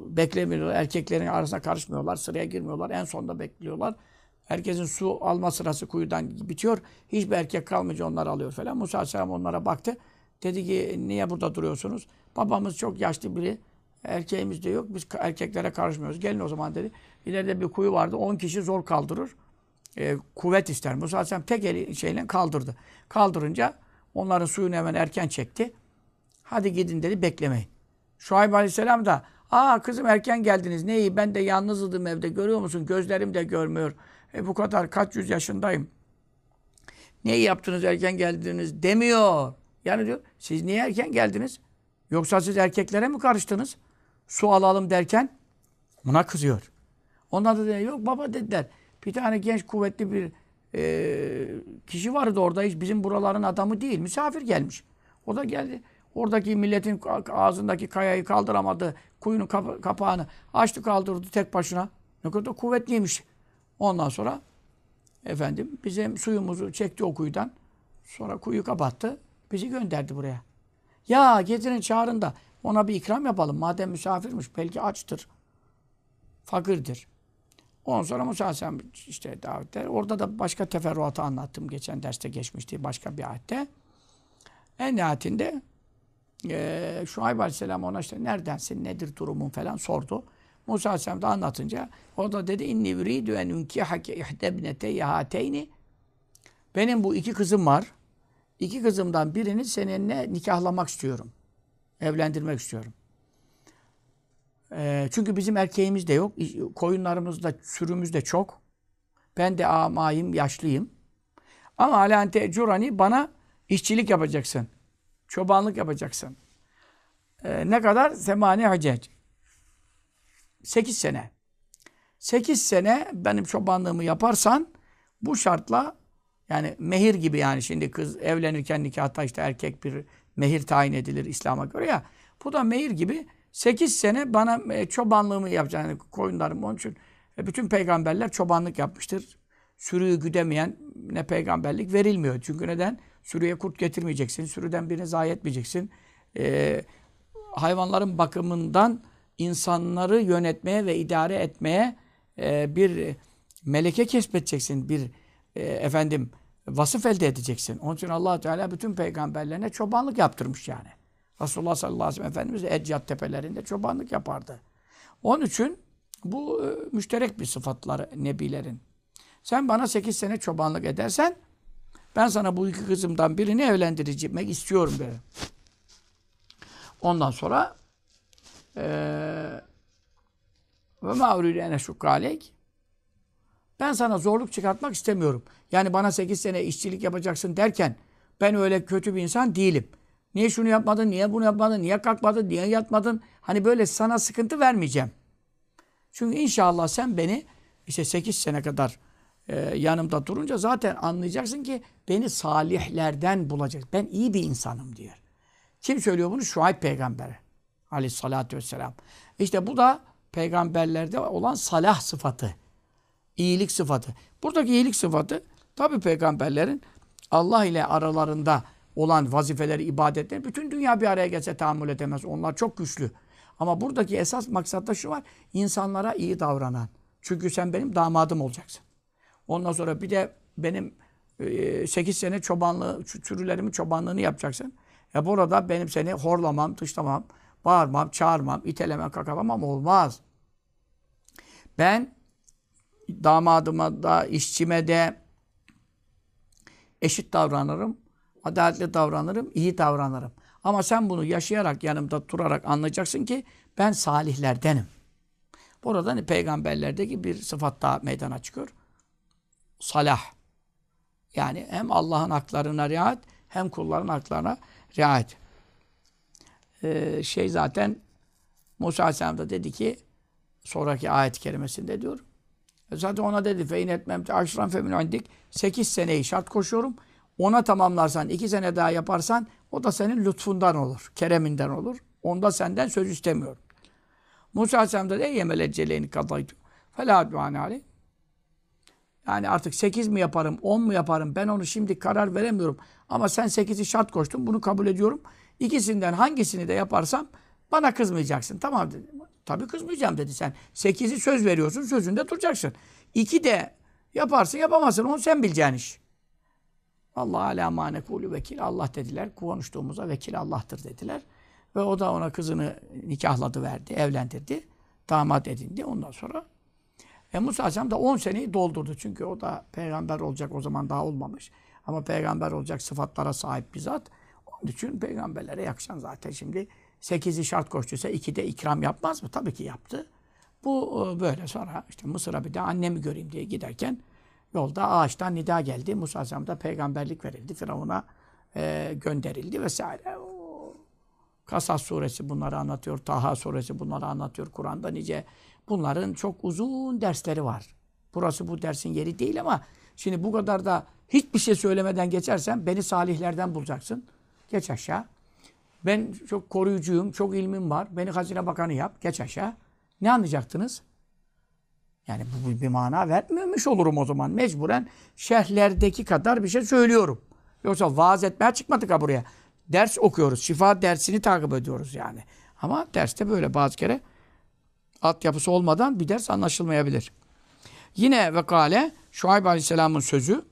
beklemiyorlar. Erkeklerin arasına karışmıyorlar. Sıraya girmiyorlar. En sonda bekliyorlar. Herkesin su alma sırası kuyudan bitiyor. Hiçbir erkek kalmayınca onlar alıyor falan. Musa Aleyhisselam onlara baktı. Dedi ki niye burada duruyorsunuz? Babamız çok yaşlı biri. Erkeğimiz de yok. Biz erkeklere karışmıyoruz. Gelin o zaman dedi. İleride bir kuyu vardı. 10 kişi zor kaldırır e, kuvvet ister. Musa Aleyhisselam tek eli şeyle kaldırdı. Kaldırınca onların suyunu hemen erken çekti. Hadi gidin dedi beklemeyin. Şuayb Aleyhisselam da aa kızım erken geldiniz ne iyi ben de yalnızdım evde görüyor musun gözlerim de görmüyor. E, bu kadar kaç yüz yaşındayım. Neyi yaptınız erken geldiniz demiyor. Yani diyor siz niye erken geldiniz? Yoksa siz erkeklere mi karıştınız? Su alalım derken buna kızıyor. Onlar da dedi, yok baba dediler. Bir tane genç kuvvetli bir e, kişi vardı orada. Hiç bizim buraların adamı değil. Misafir gelmiş. O da geldi. Oradaki milletin ağzındaki kayayı kaldıramadı. Kuyunun kapa- kapağını açtı kaldırdı tek başına. Ne kadar kuvvetliymiş. Ondan sonra efendim bizim suyumuzu çekti o kuyudan. Sonra kuyu kapattı. Bizi gönderdi buraya. Ya getirin çağırın da ona bir ikram yapalım. Madem misafirmiş belki açtır. Fakirdir. Ondan sonra Musa Aleyhisselam işte davetler. Orada da başka teferruatı anlattım. Geçen derste geçmişti başka bir ayette. En nihayetinde e, Şuayb Aleyhisselam ona işte neredensin, nedir durumun falan sordu. Musa Aleyhisselam da anlatınca o da dedi inni uridu en unkihake ihdebnete hateyni benim bu iki kızım var. İki kızımdan birini seninle nikahlamak istiyorum. Evlendirmek istiyorum. E, çünkü bizim erkeğimiz de yok. Koyunlarımız da, sürümüz de çok. Ben de amayım, yaşlıyım. Ama alante curani bana işçilik yapacaksın. Çobanlık yapacaksın. E, ne kadar? Semani hacec. Sekiz sene. Sekiz sene benim çobanlığımı yaparsan bu şartla yani mehir gibi yani şimdi kız evlenirken nikahta işte erkek bir mehir tayin edilir İslam'a göre ya. Bu da mehir gibi 8 sene bana e, çobanlığımı yapacaksın. Yani koyunlarım onun için e, bütün peygamberler çobanlık yapmıştır. Sürüyü güdemeyen ne peygamberlik verilmiyor. Çünkü neden? Sürüye kurt getirmeyeceksin. Sürüden birini zayi etmeyeceksin. Ee, hayvanların bakımından insanları yönetmeye ve idare etmeye e, bir meleke kesbedeceksin. Bir e, efendim vasıf elde edeceksin. Onun için allah Teala bütün peygamberlerine çobanlık yaptırmış yani. Resulullah sallallahu aleyhi ve sellem Efendimiz Eccad tepelerinde çobanlık yapardı. Onun için bu e, müşterek bir sıfatları nebilerin. Sen bana 8 sene çobanlık edersen ben sana bu iki kızımdan birini evlendireceğim istiyorum dedi. Ondan sonra ve ma uridu ene şukkalek ben sana zorluk çıkartmak istemiyorum. Yani bana 8 sene işçilik yapacaksın derken ben öyle kötü bir insan değilim. Niye şunu yapmadın, niye bunu yapmadın, niye kalkmadın, niye yatmadın? Hani böyle sana sıkıntı vermeyeceğim. Çünkü inşallah sen beni işte 8 sene kadar e, yanımda durunca zaten anlayacaksın ki beni salihlerden bulacak. Ben iyi bir insanım diyor. Kim söylüyor bunu? Şuayb peygamberi. Aleyhissalatü vesselam. İşte bu da peygamberlerde olan salah sıfatı. İyilik sıfatı. Buradaki iyilik sıfatı tabi peygamberlerin Allah ile aralarında olan vazifeleri, ibadetleri bütün dünya bir araya gelse tahammül edemez. Onlar çok güçlü. Ama buradaki esas maksatta şu var. insanlara iyi davranan. Çünkü sen benim damadım olacaksın. Ondan sonra bir de benim e, 8 sene çobanlığı, sürülerimin çobanlığını yapacaksın. E burada benim seni horlamam, dışlamam, bağırmam, çağırmam, itelemem, kakalamam olmaz. Ben damadıma da, işçime de eşit davranırım, adaletli davranırım, iyi davranırım. Ama sen bunu yaşayarak, yanımda durarak anlayacaksın ki ben salihlerdenim. Burada hani peygamberlerdeki bir sıfat daha meydana çıkıyor. Salah. Yani hem Allah'ın haklarına riayet hem kulların haklarına riayet. Ee, şey zaten Musa Aleyhisselam da dedi ki sonraki ayet-i kerimesinde diyor. Zaten ona dedi fe in etmemte aşran femin indik. 8 seneyi şart koşuyorum. Ona tamamlarsan, iki sene daha yaparsan o da senin lütfundan olur, kereminden olur. Onda senden söz istemiyorum. Musa Aleyhisselam da ey yemel ecceleğini kadaytu. Felâ duâne Yani artık 8 mi yaparım, 10 mu yaparım ben onu şimdi karar veremiyorum. Ama sen 8'i şart koştun bunu kabul ediyorum. İkisinden hangisini de yaparsam bana kızmayacaksın. Tamam dedi. Tabii kızmayacağım dedi sen. 8'i söz veriyorsun sözünde duracaksın. 2 de yaparsın yapamazsın onu sen bileceğin iş. Allah ala manekulü vekil. Allah dediler. Konuştuğumuza vekil Allah'tır dediler. Ve o da ona kızını nikahladı verdi, evlendirdi. Damat edindi. Ondan sonra e Musa Aleyhisselam da 10 seneyi doldurdu. Çünkü o da peygamber olacak o zaman daha olmamış. Ama peygamber olacak sıfatlara sahip bir zat. Onun için peygamberlere yakışan zaten şimdi 8'i şart koştuysa 2'de ikram yapmaz mı? Tabii ki yaptı. Bu e, böyle sonra işte Mısır'a bir de annemi göreyim diye giderken Yolda ağaçtan nida geldi. Musa Aleyhisselam da peygamberlik verildi. Firavun'a e, gönderildi vesaire. O, Kasas suresi bunları anlatıyor. Taha suresi bunları anlatıyor. Kur'an'da nice bunların çok uzun dersleri var. Burası bu dersin yeri değil ama şimdi bu kadar da hiçbir şey söylemeden geçersen beni salihlerden bulacaksın. Geç aşağı. Ben çok koruyucuyum, çok ilmim var. Beni Hazine Bakanı yap, geç aşağı. Ne anlayacaktınız? Yani bu bir mana vermemiş olurum o zaman. Mecburen şerhlerdeki kadar bir şey söylüyorum. Yoksa vaaz etmeye çıkmadık ha buraya. Ders okuyoruz. Şifa dersini takip ediyoruz yani. Ama derste böyle bazı kere altyapısı olmadan bir ders anlaşılmayabilir. Yine ve kale Şuayb Aleyhisselam'ın sözü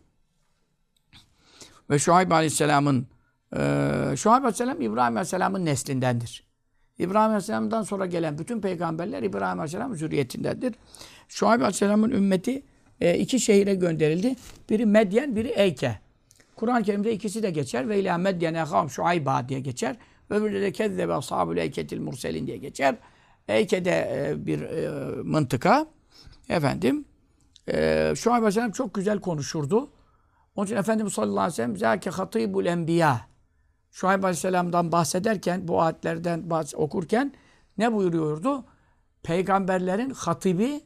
ve Şuayb Aleyhisselam'ın e, Şuayb Aleyhisselam İbrahim Aleyhisselam'ın neslindendir. İbrahim Aleyhisselam'dan sonra gelen bütün peygamberler İbrahim Aleyhisselam'ın zürriyetindendir. Şuayb Aleyhisselam'ın ümmeti e, iki şehire gönderildi. Biri Medyen, biri Eyke. Kur'an-ı Kerim'de ikisi de geçer. Ve ilâ Medyen ehâm Şuayba diye geçer. Öbürü de kezzebe ashabul eyketil murselin diye geçer. Eyke'de e, bir e, mıntıka. Efendim, e, Şuayb Aleyhisselam çok güzel konuşurdu. Onun için Efendimiz sallallahu aleyhi ve sellem zâke hatîbul enbiya. Şuayb Aleyhisselam'dan bahsederken, bu ayetlerden bahs- okurken ne buyuruyordu? Peygamberlerin hatibi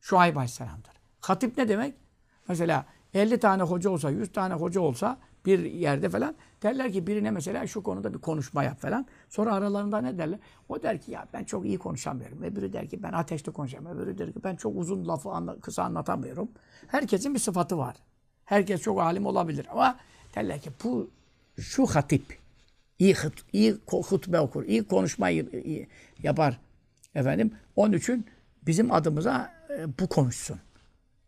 Şuayb Aleyhisselam'dır. Hatip ne demek? Mesela 50 tane hoca olsa, 100 tane hoca olsa bir yerde falan derler ki birine mesela şu konuda bir konuşma yap falan. Sonra aralarında ne derler? O der ki ya ben çok iyi konuşamıyorum. Öbürü der ki ben ateşli konuşamıyorum. Öbürü der ki ben çok uzun lafı anla- kısa anlatamıyorum. Herkesin bir sıfatı var. Herkes çok alim olabilir ama derler ki bu şu hatip iyi, hut, iyi hutbe okur, iyi konuşmayı iyi yapar. Efendim onun için bizim adımıza e, bu konuşsun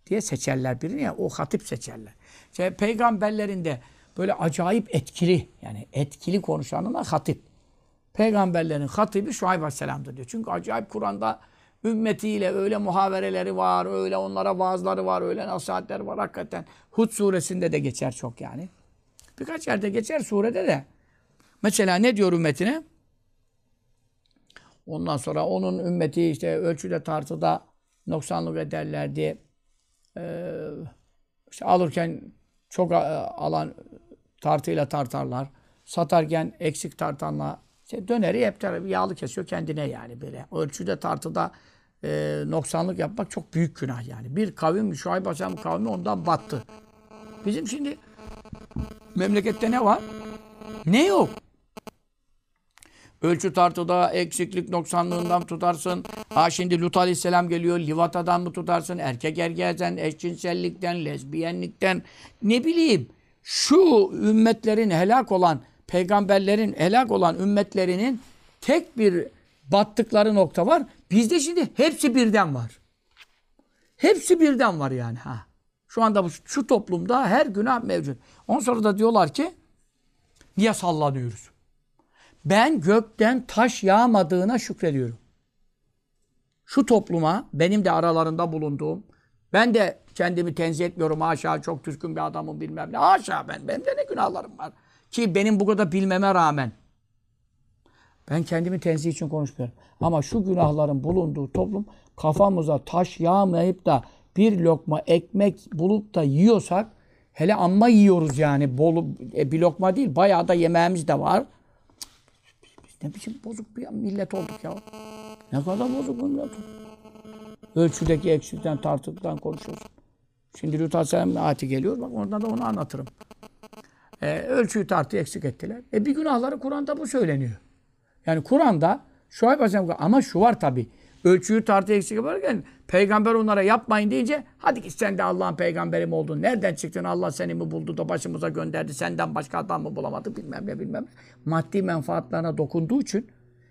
diye seçerler birini ya o hatip seçerler. İşte peygamberlerinde böyle acayip etkili yani etkili konuşanına hatip. Peygamberlerin hatibi Şuayb Aleyhisselam'dır diyor. Çünkü acayip Kur'an'da ümmetiyle öyle muhavereleri var, öyle onlara vaazları var, öyle nasihatleri var hakikaten. Hud suresinde de geçer çok yani. Birkaç yerde geçer surede de. Mesela ne diyor ümmetine? Ondan sonra onun ümmeti işte ölçüde tartıda noksanlık ederlerdi. Ee, işte alırken çok e, alan tartıyla tartarlar. Satarken eksik tartanla işte döneri hep yağlı kesiyor kendine yani böyle. Ölçüde tartıda e, noksanlık yapmak çok büyük günah yani. Bir kavim Şuayb Aleyhisselam kavmi ondan battı. Bizim şimdi memlekette ne var? Ne yok? Ölçü tartıda eksiklik noksanlığından tutarsın. Ha şimdi Lut Aleyhisselam geliyor. Livatadan mı tutarsın? Erkek erkeğden, eşcinsellikten, lezbiyenlikten. Ne bileyim. Şu ümmetlerin helak olan, peygamberlerin helak olan ümmetlerinin tek bir battıkları nokta var. Bizde şimdi hepsi birden var. Hepsi birden var yani. ha. Şu anda bu, şu toplumda her günah mevcut. Ondan sonra da diyorlar ki niye sallanıyoruz? Ben gökten taş yağmadığına şükrediyorum. Şu topluma, benim de aralarında bulunduğum, ben de kendimi tenzih etmiyorum. Haşa çok düzgün bir adamım bilmem ne. Haşa ben, benim de ne günahlarım var. Ki benim bu kadar bilmeme rağmen. Ben kendimi tenzih için konuşmuyorum. Ama şu günahların bulunduğu toplum kafamıza taş yağmayıp da bir lokma ekmek bulup da yiyorsak hele amma yiyoruz yani. Bolu, e, bir lokma değil bayağı da yemeğimiz de var. Ne biçim bozuk bir millet olduk ya. Ne kadar bozuk bir millet. Ölçüdeki eksikten tartıktan konuşuyorsun. Şimdi Lut Aleyhisselam'ın ayeti geliyor. Bak orada da onu anlatırım. Ee, ölçüyü tartı eksik ettiler. E bir günahları Kur'an'da bu söyleniyor. Yani Kur'an'da Şuayb Aleyhisselam ama şu var tabi. Ölçüyü tartı eksik yaparken peygamber onlara yapmayın deyince hadi git sen de Allah'ın peygamberi mi oldun? Nereden çıktın? Allah seni mi buldu da başımıza gönderdi? Senden başka adam mı bulamadı? Bilmem ne bilmem. Maddi menfaatlarına dokunduğu için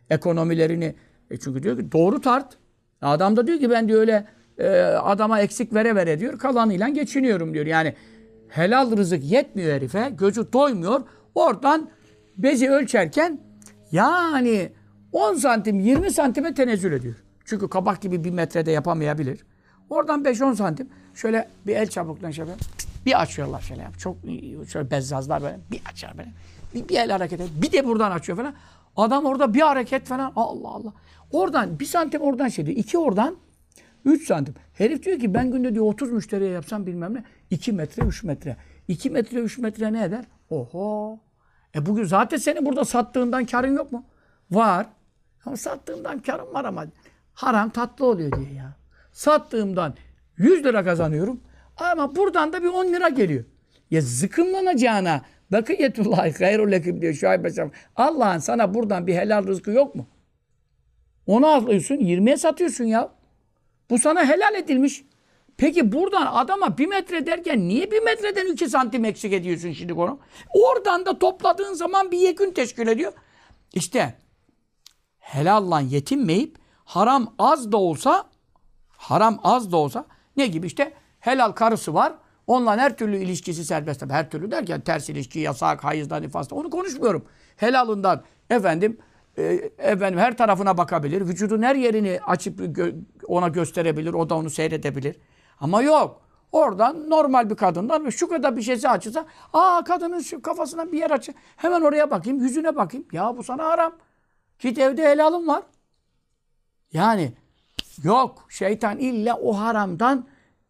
ekonomilerini e çünkü diyor ki doğru tart. Adam da diyor ki ben diyor öyle e, adama eksik vere vere diyor. Kalanıyla geçiniyorum diyor. Yani helal rızık yetmiyor herife. Gözü doymuyor. Oradan bezi ölçerken yani 10 santim 20 santime tenezzül ediyor. Çünkü kabak gibi bir metrede yapamayabilir. Oradan 5-10 santim şöyle bir el çabukla şöyle bir açıyorlar şöyle. yap. Çok şöyle bezzazlar böyle bir açar böyle. Bir, bir el hareket et. Bir de buradan açıyor falan. Adam orada bir hareket falan. Allah Allah. Oradan bir santim oradan şey diyor. İki oradan 3 santim. Herif diyor ki ben günde diyor 30 müşteriye yapsam bilmem ne. 2 metre 3 metre. 2 metre 3 metre ne eder? Oho. E bugün zaten senin burada sattığından karın yok mu? Var. Ama sattığımdan karım var ama haram tatlı oluyor diye ya. Sattığımdan 100 lira kazanıyorum ama buradan da bir 10 lira geliyor. Ya zıkımlanacağına bakiyetullahi hayrul lekim diyor Şuayb Aleyhisselam. Allah'ın sana buradan bir helal rızkı yok mu? Onu alıyorsun 20'ye satıyorsun ya. Bu sana helal edilmiş. Peki buradan adama bir metre derken niye bir metreden iki santim eksik ediyorsun şimdi onu? Oradan da topladığın zaman bir yekün teşkil ediyor. İşte helalla yetinmeyip haram az da olsa haram az da olsa ne gibi işte helal karısı var. Onunla her türlü ilişkisi serbest. Her türlü derken ters ilişki, yasak, hayızda, nifasta onu konuşmuyorum. Helalından efendim e, efendim her tarafına bakabilir. Vücudun her yerini açıp gö- ona gösterebilir. O da onu seyredebilir. Ama yok. Oradan normal bir kadından şu kadar bir şeysi açılsa aa kadının şu kafasına bir yer açı. Hemen oraya bakayım, yüzüne bakayım. Ya bu sana haram. Git evde helalım var. Yani yok şeytan illa o haramdan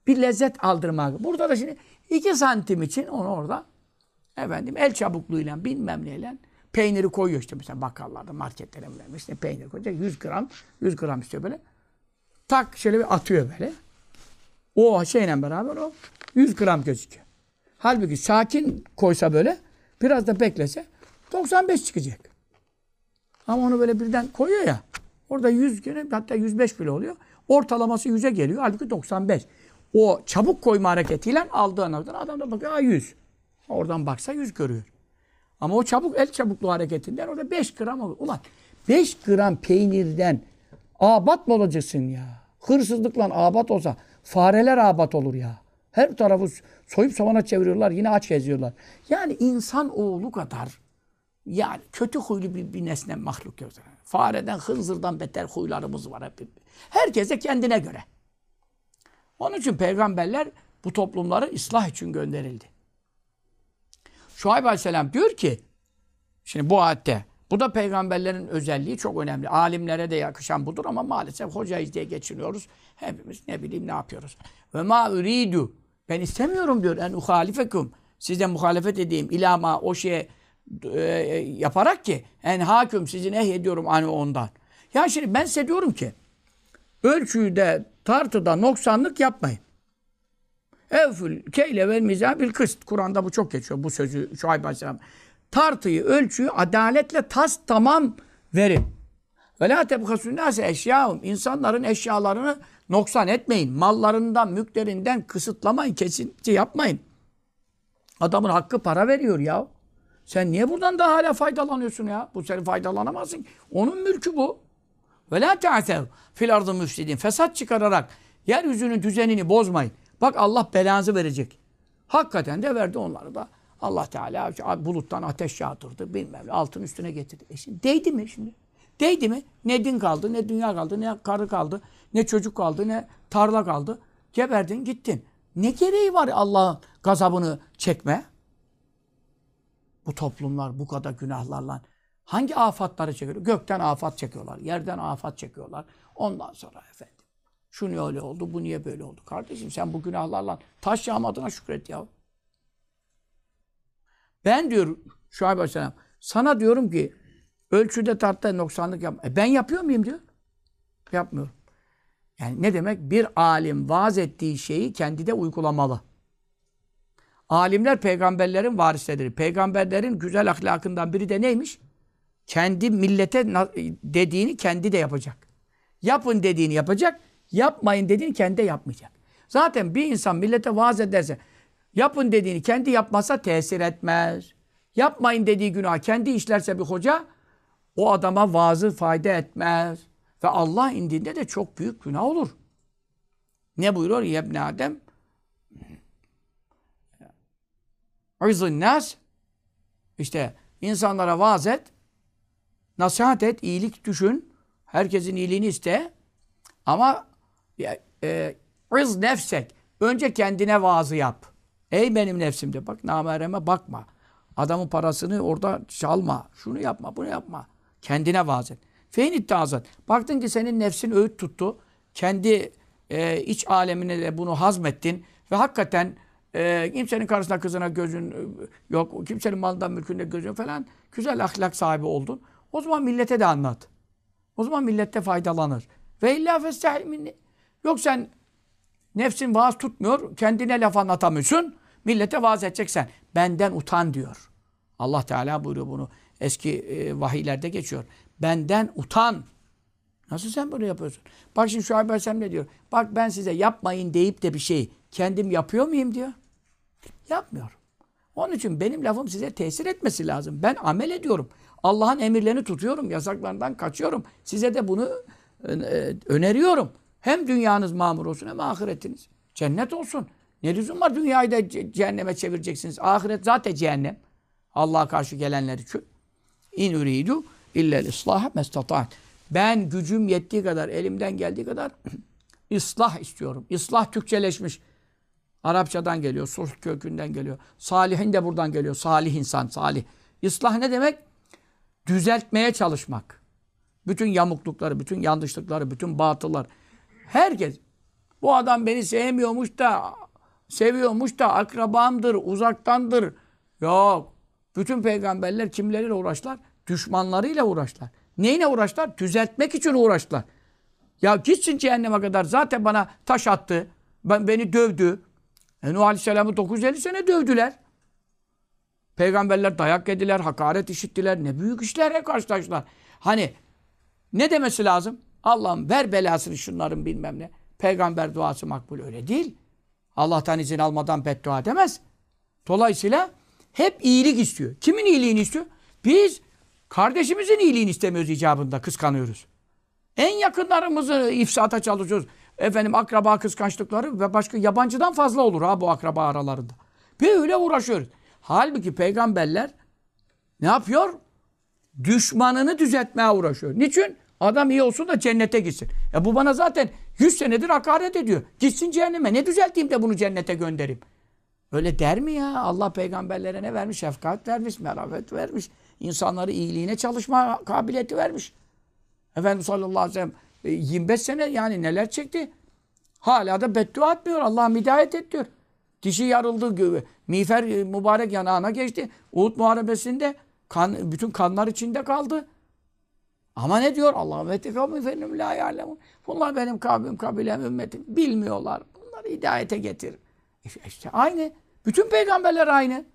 bir lezzet aldırmak. Burada da şimdi iki santim için onu orada efendim el çabukluğuyla bilmem neyle peyniri koyuyor işte mesela bakkallarda marketlere mi vermiş işte peynir koyacak 100 gram 100 gram istiyor böyle tak şöyle bir atıyor böyle o şeyle beraber o 100 gram gözüküyor. Halbuki sakin koysa böyle biraz da beklese 95 çıkacak. Ama onu böyle birden koyuyor ya. Orada 100 güne hatta 105 bile oluyor. Ortalaması 100'e geliyor. Halbuki 95. O çabuk koyma hareketiyle aldığı anlamda adam da bakıyor Aa, 100. Oradan baksa 100 görüyor. Ama o çabuk el çabukluğu hareketinden orada 5 gram olur. Ulan 5 gram peynirden abat mı olacaksın ya? Hırsızlıkla abat olsa fareler abat olur ya. Her tarafı soyup savana çeviriyorlar. Yine aç geziyorlar. Yani insan oğlu kadar yani kötü huylu bir, bir nesne mahluk yok. Fareden, hınzırdan beter huylarımız var hep. Herkese kendine göre. Onun için peygamberler bu toplumları ıslah için gönderildi. Şuayb Aleyhisselam diyor ki, şimdi bu ayette, bu da peygamberlerin özelliği çok önemli. Alimlere de yakışan budur ama maalesef hocayız diye geçiniyoruz. Hepimiz ne bileyim ne yapıyoruz. Ve ma uridu. Ben istemiyorum diyor. En uhalifekum. Size muhalefet edeyim. İlama o şeye e, yaparak ki en hakim sizi nehyediyorum hani ondan. Ya şimdi ben size diyorum ki ölçüyü de tartıda noksanlık yapmayın. Evfül keyle vel mizah bil kıst. Kur'an'da bu çok geçiyor bu sözü Şuayb Aleyhisselam. Tartıyı, ölçüyü adaletle tas tamam verin. Ve la tebhasû nâse eşyâhum. İnsanların eşyalarını noksan etmeyin. Mallarından, mülklerinden kısıtlamayın, kesinti yapmayın. Adamın hakkı para veriyor ya. Sen niye buradan da hala faydalanıyorsun ya? Bu senin faydalanamazsın. Onun mülkü bu. Ve la ta'sev fil ardı müfsidin. Fesat çıkararak yeryüzünün düzenini bozmayın. Bak Allah belanızı verecek. Hakikaten de verdi onları da. Allah Teala buluttan ateş yağdırdı. Bilmem altın üstüne getirdi. E şimdi değdi mi şimdi? Değdi mi? Ne din kaldı, ne dünya kaldı, ne karı kaldı, ne çocuk kaldı, ne tarla kaldı. Geberdin gittin. Ne gereği var Allah'ın gazabını çekme? Bu toplumlar bu kadar günahlarla hangi afatları çekiyor? Gökten afat çekiyorlar, yerden afat çekiyorlar. Ondan sonra efendim şu niye öyle oldu, bu niye böyle oldu? Kardeşim sen bu günahlarla taş yağmadığına şükret ya. Ben diyor Şuayb Aleyhisselam sana diyorum ki ölçüde tartta noksanlık yapma. E ben yapıyor muyum diyor. Yapmıyorum. Yani ne demek? Bir alim vaaz ettiği şeyi kendi de uygulamalı. Alimler peygamberlerin varisleridir. Peygamberlerin güzel ahlakından biri de neymiş? Kendi millete dediğini kendi de yapacak. Yapın dediğini yapacak, yapmayın dediğini kendi de yapmayacak. Zaten bir insan millete vaaz ederse, yapın dediğini kendi yapmazsa tesir etmez. Yapmayın dediği günah kendi işlerse bir hoca, o adama vaazı fayda etmez. Ve Allah indinde de çok büyük günah olur. Ne buyuruyor İbn Adem? İzin nas işte insanlara vaaz et, nasihat et, iyilik düşün, herkesin iyiliğini iste ama e, nefsek önce kendine vaazı yap. Ey benim nefsimde bak namereme bakma. Adamın parasını orada çalma. Şunu yapma, bunu yapma. Kendine vaaz et. Feyn iddiazat. Baktın ki senin nefsin öğüt tuttu. Kendi e, iç alemine de bunu hazmettin ve hakikaten e, kimsenin karısına kızına gözün e, yok, kimsenin malından mülkünde gözün falan güzel ahlak sahibi oldun. O zaman millete de anlat. O zaman millette faydalanır. Ve illa festahil minni. Yok sen nefsin vaaz tutmuyor, kendine laf anlatamıyorsun. Millete vaaz edeceksen. Benden utan diyor. Allah Teala buyuruyor bunu. Eski e, vahiylerde geçiyor. Benden utan. Nasıl sen bunu yapıyorsun? Bak şimdi Şuayb Aleyhisselam ne diyor? Bak ben size yapmayın deyip de bir şey kendim yapıyor muyum diyor. Yapmıyorum. Onun için benim lafım size tesir etmesi lazım. Ben amel ediyorum. Allah'ın emirlerini tutuyorum. Yasaklarından kaçıyorum. Size de bunu e, e, öneriyorum. Hem dünyanız mamur olsun hem ahiretiniz. Cennet olsun. Ne lüzum var dünyayı da ce- cehenneme çevireceksiniz. Ahiret zaten cehennem. Allah'a karşı gelenler için. İn uridu illel islaha mestataat. Ben gücüm yettiği kadar, elimden geldiği kadar ıslah istiyorum. İslah Türkçeleşmiş. Arapçadan geliyor, sulh kökünden geliyor. Salihin de buradan geliyor. Salih insan, salih. İslah ne demek? Düzeltmeye çalışmak. Bütün yamuklukları, bütün yanlışlıkları, bütün batıllar. Herkes. Bu adam beni sevmiyormuş da, seviyormuş da akrabamdır, uzaktandır. Yok. Bütün peygamberler kimleriyle uğraştılar? Düşmanlarıyla uğraştılar. Neyine uğraştılar? Düzeltmek için uğraştılar. Ya gitsin cehenneme kadar zaten bana taş attı. Ben, beni dövdü. E Nuh Aleyhisselam'ı 950 sene dövdüler. Peygamberler dayak yediler, hakaret işittiler. Ne büyük işlerle karşılaştılar. Hani ne demesi lazım? Allah'ım ver belasını şunların bilmem ne. Peygamber duası makbul öyle değil. Allah'tan izin almadan beddua demez. Dolayısıyla hep iyilik istiyor. Kimin iyiliğini istiyor? Biz kardeşimizin iyiliğini istemiyoruz icabında, kıskanıyoruz. En yakınlarımızı ifsata çalışıyoruz. Efendim akraba kıskançlıkları ve başka yabancıdan fazla olur ha bu akraba aralarında. Böyle uğraşıyoruz. Halbuki peygamberler ne yapıyor? Düşmanını düzeltmeye uğraşıyor. Niçin? Adam iyi olsun da cennete gitsin. E bu bana zaten 100 senedir hakaret ediyor. Gitsin cehenneme. Ne düzelteyim de bunu cennete göndereyim? Öyle der mi ya? Allah peygamberlere ne vermiş? Şefkat vermiş, merhamet vermiş. İnsanları iyiliğine çalışma kabiliyeti vermiş. Efendimiz sallallahu aleyhi ve sellem e, 25 sene yani neler çekti. Hala da beddua etmiyor. Allah'ım hidayet et diyor. Dişi yarıldı. Miğfer e, mübarek yanağına geçti. Uhud muharebesinde kan, bütün kanlar içinde kaldı. Ama ne diyor? Allah ve tekavmi fennüm la ya'lemun. Bunlar benim kavmim, kabilem, ümmetim. Bilmiyorlar. Bunları hidayete getir. İşte aynı. Bütün peygamberler aynı.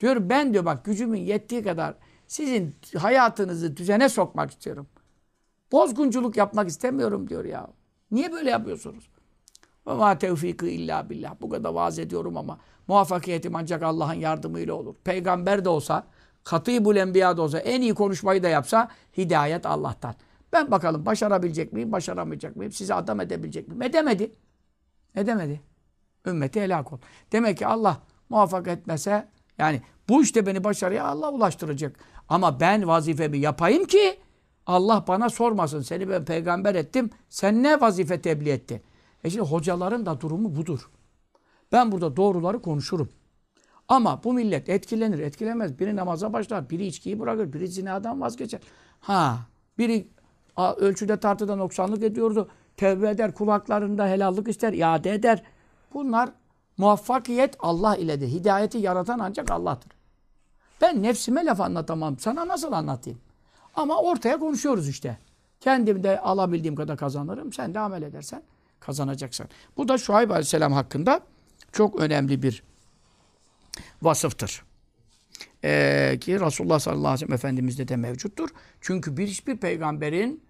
Diyor ben diyor bak gücümün yettiği kadar sizin hayatınızı düzene sokmak istiyorum. Bozgunculuk yapmak istemiyorum diyor ya. Niye böyle yapıyorsunuz? Ve ma tevfiki illa billah. Bu kadar vaaz ediyorum ama muvaffakiyetim ancak Allah'ın yardımıyla olur. Peygamber de olsa, katibul enbiya da olsa, en iyi konuşmayı da yapsa hidayet Allah'tan. Ben bakalım başarabilecek miyim, başaramayacak mıyım? Sizi adam edebilecek miyim? Edemedi. Edemedi. Ümmeti helak ol. Demek ki Allah muvaffak etmese yani bu işte beni başarıya Allah ulaştıracak. Ama ben vazifemi yapayım ki Allah bana sormasın. Seni ben peygamber ettim. Sen ne vazife tebliğ ettin? E şimdi hocaların da durumu budur. Ben burada doğruları konuşurum. Ama bu millet etkilenir, etkilemez. Biri namaza başlar, biri içkiyi bırakır, biri zinadan vazgeçer. Ha, biri ölçüde tartıda noksanlık ediyordu. Tevbe eder, kulaklarında helallik ister, iade eder. Bunlar muvaffakiyet Allah iledir. Hidayeti yaratan ancak Allah'tır. Ben nefsime laf anlatamam. Sana nasıl anlatayım? Ama ortaya konuşuyoruz işte. Kendim de alabildiğim kadar kazanırım. Sen de amel edersen kazanacaksın. Bu da Şuayb Aleyhisselam hakkında çok önemli bir vasıftır. Ee, ki Resulullah sallallahu aleyhi ve sellem Efendimiz'de de mevcuttur. Çünkü bir hiçbir peygamberin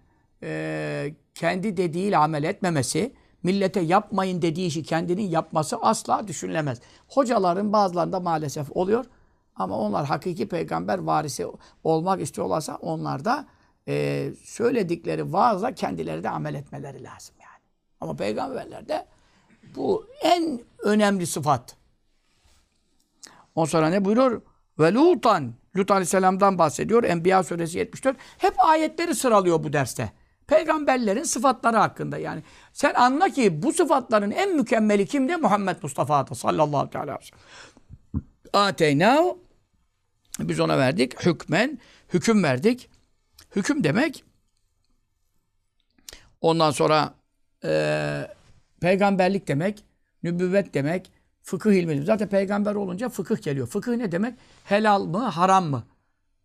e, kendi dediğiyle amel etmemesi, millete yapmayın dediği işi kendinin yapması asla düşünülemez. Hocaların bazılarında maalesef oluyor. Ama onlar hakiki peygamber varisi olmak istiyorlarsa onlar da e, söyledikleri vaazla kendileri de amel etmeleri lazım yani. Ama peygamberlerde bu en önemli sıfat. Ondan sonra ne buyuruyor? Ve Lutan. Lut Aleyhisselam'dan bahsediyor. Enbiya suresi 74. Hep ayetleri sıralıyor bu derste. Peygamberlerin sıfatları hakkında yani. Sen anla ki bu sıfatların en mükemmeli kimde? Muhammed Mustafa'da sallallahu aleyhi ve sellem. Ateynahu biz ona verdik. Hükmen. Hüküm verdik. Hüküm demek ondan sonra e, peygamberlik demek, nübüvvet demek, fıkıh ilmi. Zaten peygamber olunca fıkıh geliyor. Fıkıh ne demek? Helal mı, haram mı?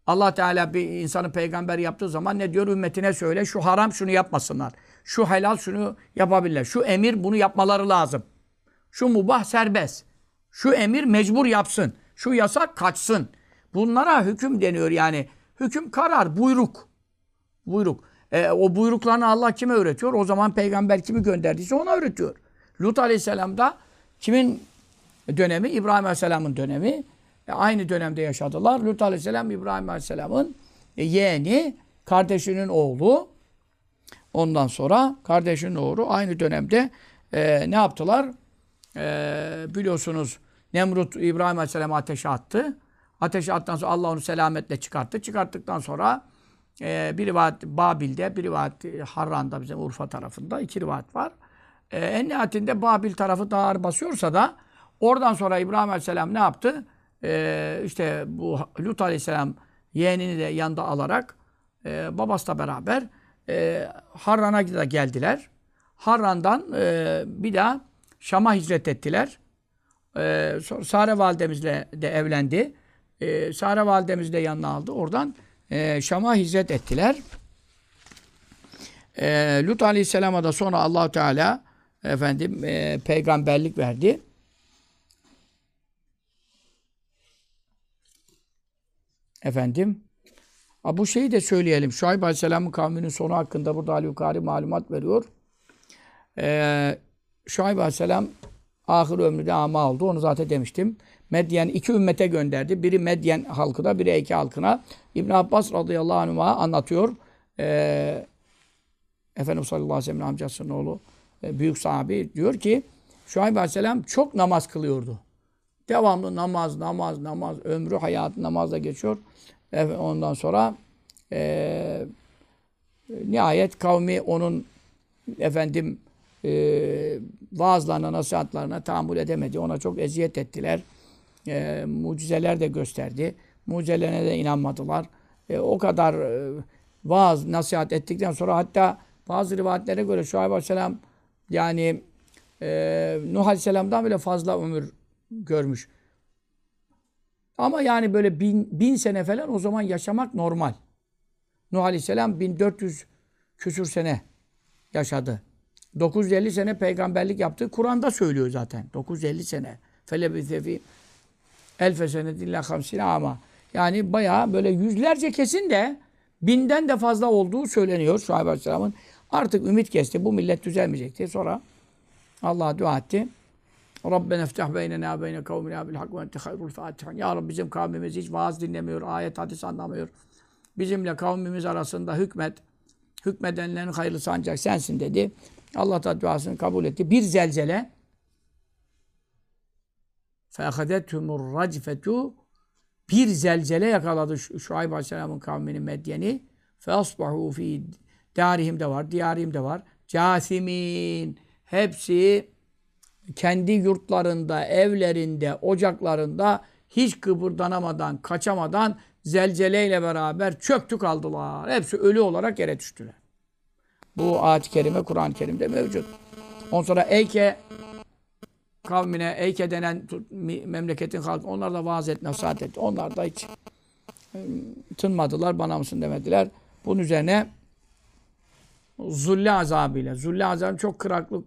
Allah Teala bir insanı peygamber yaptığı zaman ne diyor? Ümmetine söyle şu haram şunu yapmasınlar. Şu helal şunu yapabilirler. Şu emir bunu yapmaları lazım. Şu mubah serbest. Şu emir mecbur yapsın. Şu yasak kaçsın. Bunlara hüküm deniyor yani. Hüküm karar, buyruk. Buyruk. E, o buyruklarını Allah kime öğretiyor? O zaman peygamber kimi gönderdiyse ona öğretiyor. Lut Aleyhisselam da kimin dönemi? İbrahim Aleyhisselam'ın dönemi. E, aynı dönemde yaşadılar. Lut Aleyhisselam İbrahim Aleyhisselam'ın e, yeğeni, kardeşinin oğlu. Ondan sonra kardeşinin oğlu aynı dönemde e, ne yaptılar? E, biliyorsunuz Nemrut İbrahim Aleyhisselam'ı ateşe attı. Ateşe attıktan sonra Allah onu selametle çıkarttı. Çıkarttıktan sonra e, bir rivayet Babil'de, bir rivayet e, Harran'da bizim Urfa tarafında iki rivayet var. E, en nihayetinde Babil tarafı daha ağır basıyorsa da oradan sonra İbrahim Aleyhisselam ne yaptı? E, işte bu Lut Aleyhisselam yeğenini de yanında alarak e, babasıyla beraber e, Harran'a da geldiler. Harran'dan e, bir daha Şam'a hicret ettiler. E, Sare validemizle de evlendi. E, Sare validemizi de yanına aldı. Oradan e, Şam'a hicret ettiler. E, Lut Aleyhisselam'a da sonra allah Teala efendim e, peygamberlik verdi. Efendim. Ha, bu şeyi de söyleyelim. Şuayb Aleyhisselam'ın kavminin sonu hakkında burada Ali Yukari malumat veriyor. Ee, Şuayb Aleyhisselam ahir ömründe ama oldu. Onu zaten demiştim. Medyen iki ümmete gönderdi. Biri Medyen halkına, biri Eke halkına. İbn Abbas radıyallahu anh'a anlatıyor. Ee, Efendimiz sallallahu aleyhi ve sellem'in amcasının oğlu e, büyük sahabi diyor ki Şuayb aleyhisselam çok namaz kılıyordu. Devamlı namaz, namaz, namaz. Ömrü, hayatı namazla geçiyor. Ondan sonra e, nihayet kavmi onun efendim e, vaazlarına, nasihatlarına tahammül edemedi. Ona çok eziyet ettiler. E, mucizeler de gösterdi. Mucizelerine de inanmadılar. E, o kadar e, vaaz, nasihat ettikten sonra hatta bazı rivayetlere göre Şuayb Aleyhisselam yani e, Nuh Aleyhisselam'dan bile fazla ömür görmüş. Ama yani böyle bin, bin sene falan o zaman yaşamak normal. Nuh Aleyhisselam 1400 küsür sene yaşadı. 950 sene peygamberlik yaptı. Kur'an'da söylüyor zaten. 950 sene. Felebizefi elfe senedillah hamsine ama. Yani bayağı böyle yüzlerce kesin de binden de fazla olduğu söyleniyor Şuayb Aleyhisselam'ın. Artık ümit kesti. Bu millet düzelmeyecekti. Sonra Allah'a dua etti. Rabbena iftah beynena beyne kavmina bil hak ve ente hayrul fatihan. Ya Rabbi bizim kavmimiz hiç vaaz dinlemiyor, ayet hadis anlamıyor. Bizimle kavmimiz arasında hükmet. Hükmedenlerin hayırlısı ancak sensin dedi. Allah da duasını kabul etti. Bir zelzele فَاَخَدَتْهُمُ الرَّجْفَةُ Bir zelzele yakaladı Şuayb Aleyhisselam'ın kavminin Medyeni. فَاصْبَحُوا ف۪ي Darihim de var, diyarihim de var. Casimin. Hepsi kendi yurtlarında, evlerinde, ocaklarında hiç kıpırdanamadan, kaçamadan zelzeleyle beraber çöktü kaldılar. Hepsi ölü olarak yere düştüler. Bu ayet-i kerime Kur'an-ı Kerim'de mevcut. Ondan sonra Eyke kavmine, Eyke denen memleketin halkı, onlar da vaaz et, nasihat etti. Onlar da hiç tınmadılar, bana mısın demediler. Bunun üzerine zulli azabıyla. Zulli azabı çok kıraklık,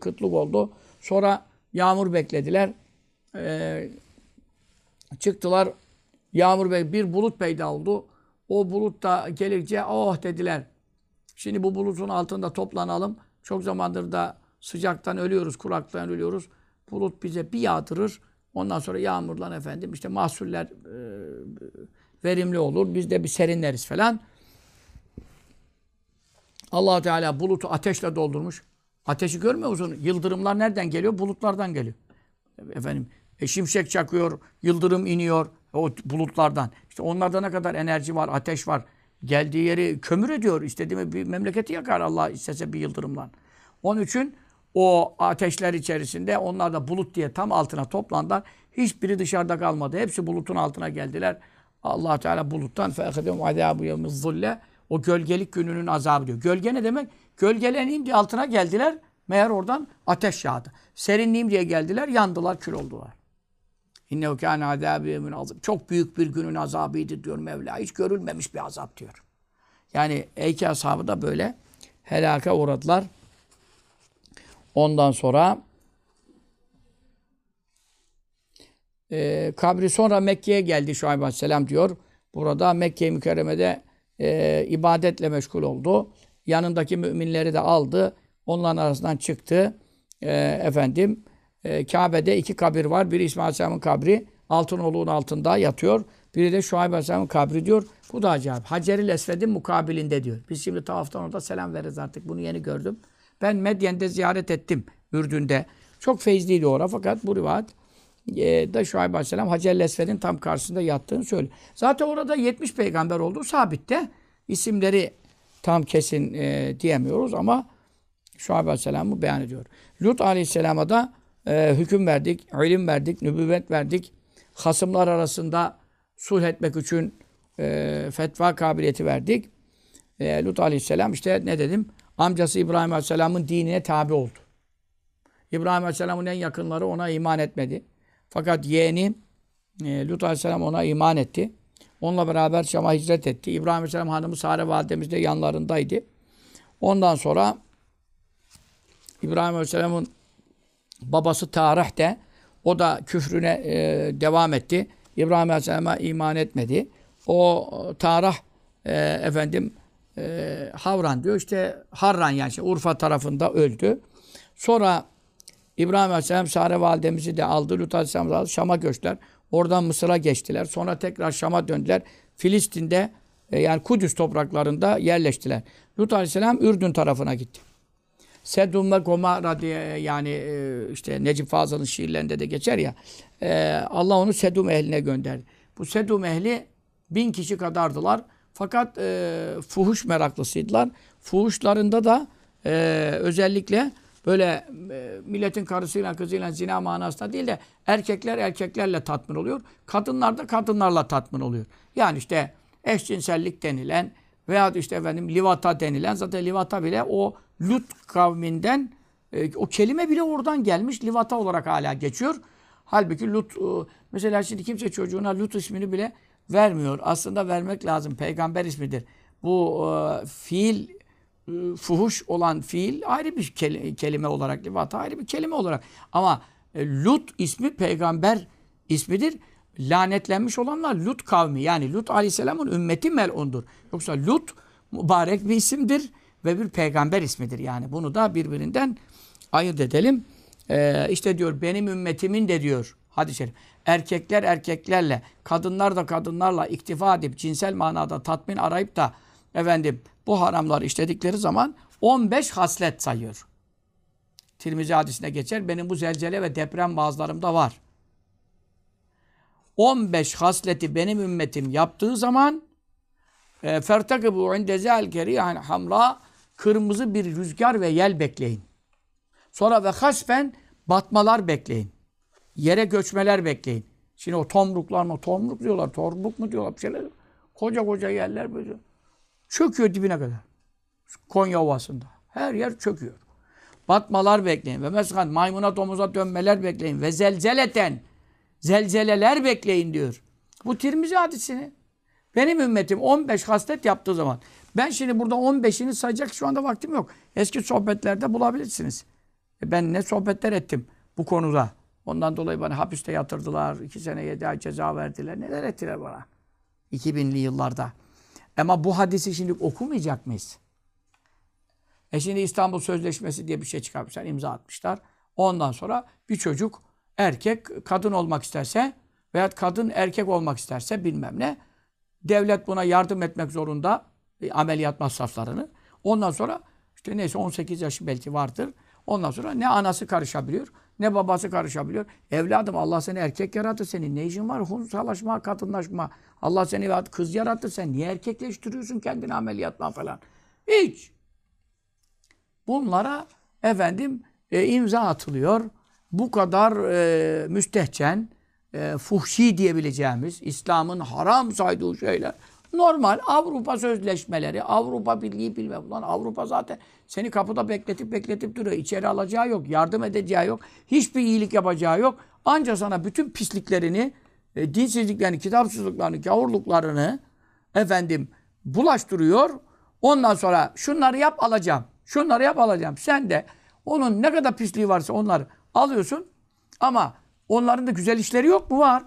kıtlık oldu. Sonra yağmur beklediler. Ee, çıktılar. Yağmur bey bir bulut peyda oldu. O bulut da gelince oh dediler. Şimdi bu bulutun altında toplanalım. Çok zamandır da sıcaktan ölüyoruz, kuraktan ölüyoruz. Bulut bize bir yağdırır. Ondan sonra yağmurlan efendim işte mahsuller e, verimli olur. Biz de bir serinleriz falan allah Teala bulutu ateşle doldurmuş. Ateşi görmüyor musun? Yıldırımlar nereden geliyor? Bulutlardan geliyor. Efendim e, şimşek çakıyor, yıldırım iniyor o bulutlardan. İşte onlarda ne kadar enerji var, ateş var. Geldiği yeri kömür ediyor. İstediğimi bir memleketi yakar Allah istese bir yıldırımla. Onun için o ateşler içerisinde onlar da bulut diye tam altına toplandılar. Hiçbiri dışarıda kalmadı. Hepsi bulutun altına geldiler. Allah Teala buluttan fehedem azabu yevmiz zulle o gölgelik gününün azabı diyor. Gölge ne demek? Gölgeleneyim diye altına geldiler. Meğer oradan ateş yağdı. Serinliğim diye geldiler, yandılar, kül oldular. İnnehu kâne azâbı yevmin azim. Çok büyük bir günün azabıydı diyor Mevla. Hiç görülmemiş bir azap diyor. Yani Eyke ashabı da böyle helaka uğradılar. Ondan sonra e, kabri sonra Mekke'ye geldi Şuayb Aleyhisselam diyor. Burada Mekke-i Mükerreme'de e, ibadetle meşgul oldu. Yanındaki müminleri de aldı. Onların arasından çıktı. E, efendim e, Kabe'de iki kabir var. Biri İsmail Aleyhisselam'ın kabri. Altınoluğun altında yatıyor. Biri de Şuayb Aleyhisselam'ın kabri diyor. Bu da acayip. Hacer-i Esved'in mukabilinde diyor. Biz şimdi tavaftan orada selam veririz artık. Bunu yeni gördüm. Ben Medyen'de ziyaret ettim. Ürdün'de. Çok feyizliydi orada fakat bu rivayet e, da Şuayb Aleyhisselam Hacer-i Esved'in tam karşısında yattığını söylüyor. Zaten orada 70 peygamber olduğu sabitte. İsimleri tam kesin e, diyemiyoruz ama Şuayb Aleyhisselam'ı beyan ediyor. Lut Aleyhisselam'a da e, hüküm verdik, ilim verdik, nübüvvet verdik. Hasımlar arasında sulh etmek için e, fetva kabiliyeti verdik. E, Lut Aleyhisselam işte ne dedim? Amcası İbrahim Aleyhisselam'ın dinine tabi oldu. İbrahim Aleyhisselam'ın en yakınları ona iman etmedi. Fakat yeğeni e, Lut Aleyhisselam ona iman etti. Onunla beraber Şam'a hicret etti. İbrahim Aleyhisselam hanımı Sare validemiz de yanlarındaydı. Ondan sonra İbrahim Aleyhisselam'ın babası Tarih de o da küfrüne e, devam etti. İbrahim Aleyhisselam'a iman etmedi. O Tarih e, efendim e, Havran diyor işte Harran yani işte Urfa tarafında öldü. Sonra İbrahim Aleyhisselam Sare validemizi de aldı. Lut Aleyhisselam aldı. Şam'a göçtüler. Oradan Mısır'a geçtiler. Sonra tekrar Şam'a döndüler. Filistin'de e, yani Kudüs topraklarında yerleştiler. Lut Aleyhisselam Ürdün tarafına gitti. Sedum ve Gomara diye yani e, işte Necip Fazıl'ın şiirlerinde de geçer ya. E, Allah onu Sedum ehline gönderdi. Bu Sedum ehli bin kişi kadardılar. Fakat fuhuş meraklısıydılar. Fuhuşlarında da e, özellikle böyle e, milletin karısıyla kızıyla zina manasında değil de erkekler erkeklerle tatmin oluyor. Kadınlar da kadınlarla tatmin oluyor. Yani işte eşcinsellik denilen veya işte efendim livata denilen zaten livata bile o Lut kavminden e, o kelime bile oradan gelmiş livata olarak hala geçiyor. Halbuki Lut e, mesela şimdi kimse çocuğuna Lut ismini bile vermiyor. Aslında vermek lazım. Peygamber ismidir. Bu e, fiil fuhuş olan fiil ayrı bir kelime olarak, livata ayrı bir kelime olarak. Ama e, Lut ismi peygamber ismidir. Lanetlenmiş olanlar Lut kavmi. Yani Lut aleyhisselamın ümmeti melundur. Yoksa Lut mübarek bir isimdir ve bir peygamber ismidir. Yani bunu da birbirinden ayırt edelim. Ee, işte diyor benim ümmetimin de diyor hadis-i şerif. Erkekler erkeklerle, kadınlar da kadınlarla iktifa edip cinsel manada tatmin arayıp da efendim bu haramları işledikleri zaman 15 haslet sayıyor. Tirmizi hadisine geçer. Benim bu zelzele ve deprem bazılarımda var. 15 hasleti benim ümmetim yaptığı zaman e, fertakıbu inde zelkeri yani hamla kırmızı bir rüzgar ve yel bekleyin. Sonra ve hasfen batmalar bekleyin. Yere göçmeler bekleyin. Şimdi o tomruklar mı? Tomruk diyorlar. Tomruk mu diyorlar? Bir şeyler. Koca koca yerler böyle. Çöküyor dibine kadar. Konya Ovası'nda. Her yer çöküyor. Batmalar bekleyin. Ve mesela maymuna domuza dönmeler bekleyin. Ve zelzeleten. Zelzeleler bekleyin diyor. Bu Tirmizi hadisini. Benim ümmetim 15 haslet yaptığı zaman. Ben şimdi burada 15'ini sayacak şu anda vaktim yok. Eski sohbetlerde bulabilirsiniz. E ben ne sohbetler ettim bu konuda. Ondan dolayı bana hapiste yatırdılar. iki sene yedi ay ceza verdiler. Neler ettiler bana. 2000'li yıllarda. Ama bu hadisi şimdi okumayacak mıyız? E şimdi İstanbul Sözleşmesi diye bir şey çıkarmışlar, imza atmışlar. Ondan sonra bir çocuk erkek kadın olmak isterse veya kadın erkek olmak isterse bilmem ne devlet buna yardım etmek zorunda e, ameliyat masraflarını. Ondan sonra işte neyse 18 yaşı belki vardır. Ondan sonra ne anası karışabiliyor ne babası karışabiliyor. Evladım Allah seni erkek yarattı. Senin ne işin var? Hunsalaşma, kadınlaşma. Allah seni kız yarattı. Sen niye erkekleştiriyorsun kendini ameliyatla falan? Hiç. Bunlara efendim e, imza atılıyor. Bu kadar e, müstehcen, e, fuhşi diyebileceğimiz, İslam'ın haram saydığı şeyler Normal Avrupa sözleşmeleri, Avrupa Birliği bilmem. Ulan Avrupa zaten seni kapıda bekletip bekletip duruyor. İçeri alacağı yok, yardım edeceği yok. Hiçbir iyilik yapacağı yok. Anca sana bütün pisliklerini, e, dinsizliklerini, kitapsızlıklarını, gavurluklarını efendim bulaştırıyor. Ondan sonra şunları yap alacağım. Şunları yap alacağım. Sen de onun ne kadar pisliği varsa onları alıyorsun. Ama onların da güzel işleri yok mu? Var.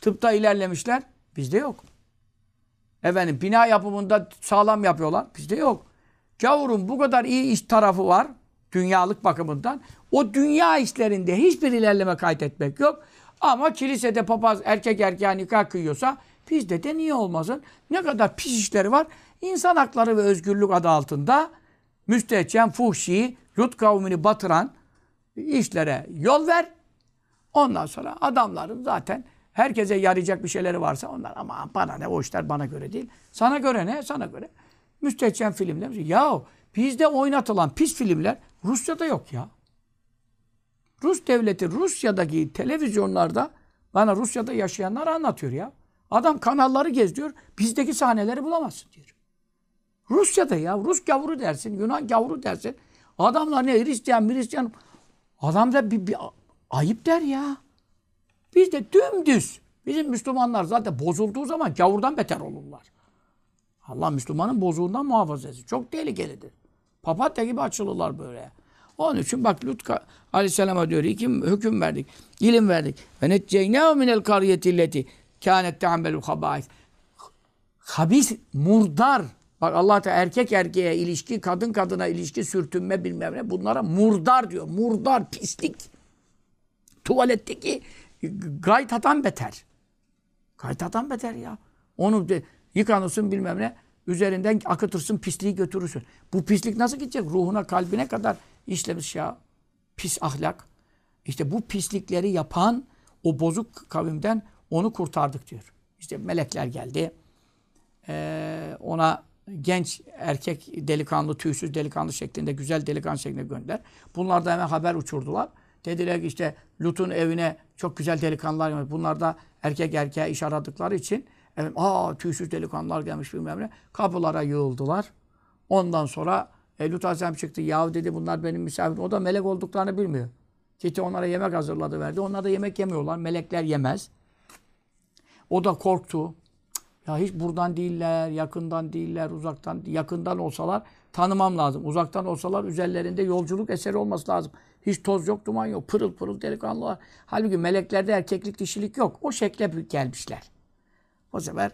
Tıpta ilerlemişler. Bizde yok. Efendim bina yapımında sağlam yapıyorlar. Bizde yok. Gavurun bu kadar iyi iş tarafı var. Dünyalık bakımından. O dünya işlerinde hiçbir ilerleme kaydetmek yok. Ama kilisede papaz erkek erkeğe nikah kıyıyorsa bizde de niye olmasın? Ne kadar pis işleri var. İnsan hakları ve özgürlük adı altında müstehcen, fuhşi, Lut kavmini batıran işlere yol ver. Ondan sonra adamların zaten herkese yarayacak bir şeyleri varsa onlar ama bana ne o işler bana göre değil. Sana göre ne? Sana göre. Müstehcen filmler. Ya bizde oynatılan pis filmler Rusya'da yok ya. Rus devleti Rusya'daki televizyonlarda bana Rusya'da yaşayanlar anlatıyor ya. Adam kanalları geziyor. Bizdeki sahneleri bulamazsın diyor. Rusya'da ya. Rus gavuru dersin. Yunan gavuru dersin. Adamlar ne Hristiyan, Hristiyan. Adam da bir, bir ayıp der ya. Biz de dümdüz. Bizim Müslümanlar zaten bozulduğu zaman gavurdan beter olurlar. Allah Müslümanın bozuğundan muhafaza etsin. Çok tehlikelidir. Papatya gibi açılırlar böyle. Onun için bak Lut Aleyhisselam'a diyor iki hüküm verdik, ilim verdik. Ve netceynâhu minel kariyetilleti kânet te'ambelul habâis. Habis, murdar. Bak Allah Teala erkek erkeğe ilişki, kadın kadına ilişki, sürtünme bilmem ne. Bunlara murdar diyor. Murdar, pislik. Tuvaletteki gaytadan beter. Gaytadan beter ya. Onu de, yıkanırsın bilmem ne. Üzerinden akıtırsın, pisliği götürürsün. Bu pislik nasıl gidecek? Ruhuna, kalbine kadar işlemiş ya. Pis ahlak. İşte bu pislikleri yapan o bozuk kavimden onu kurtardık diyor. İşte melekler geldi. Ee, ona genç erkek delikanlı, tüysüz delikanlı şeklinde, güzel delikanlı şeklinde gönder. Bunlar da hemen haber uçurdular. Dediler ki işte Lut'un evine çok güzel delikanlılar gelmiş. Bunlar da erkek erkeğe iş aradıkları için evet, aa tüysüz delikanlılar gelmiş bilmem ne. Kapılara yığıldılar. Ondan sonra e, Lut Aleyhisselam çıktı. Yahu dedi bunlar benim misafirim. O da melek olduklarını bilmiyor. Gitti onlara yemek hazırladı verdi. Onlar da yemek yemiyorlar. Melekler yemez. O da korktu. Ya hiç buradan değiller, yakından değiller, uzaktan, yakından olsalar tanımam lazım. Uzaktan olsalar üzerlerinde yolculuk eseri olması lazım. Hiç toz yok, duman yok. Pırıl pırıl delikanlılar. Halbuki meleklerde erkeklik, dişilik yok. O şekle gelmişler. O sefer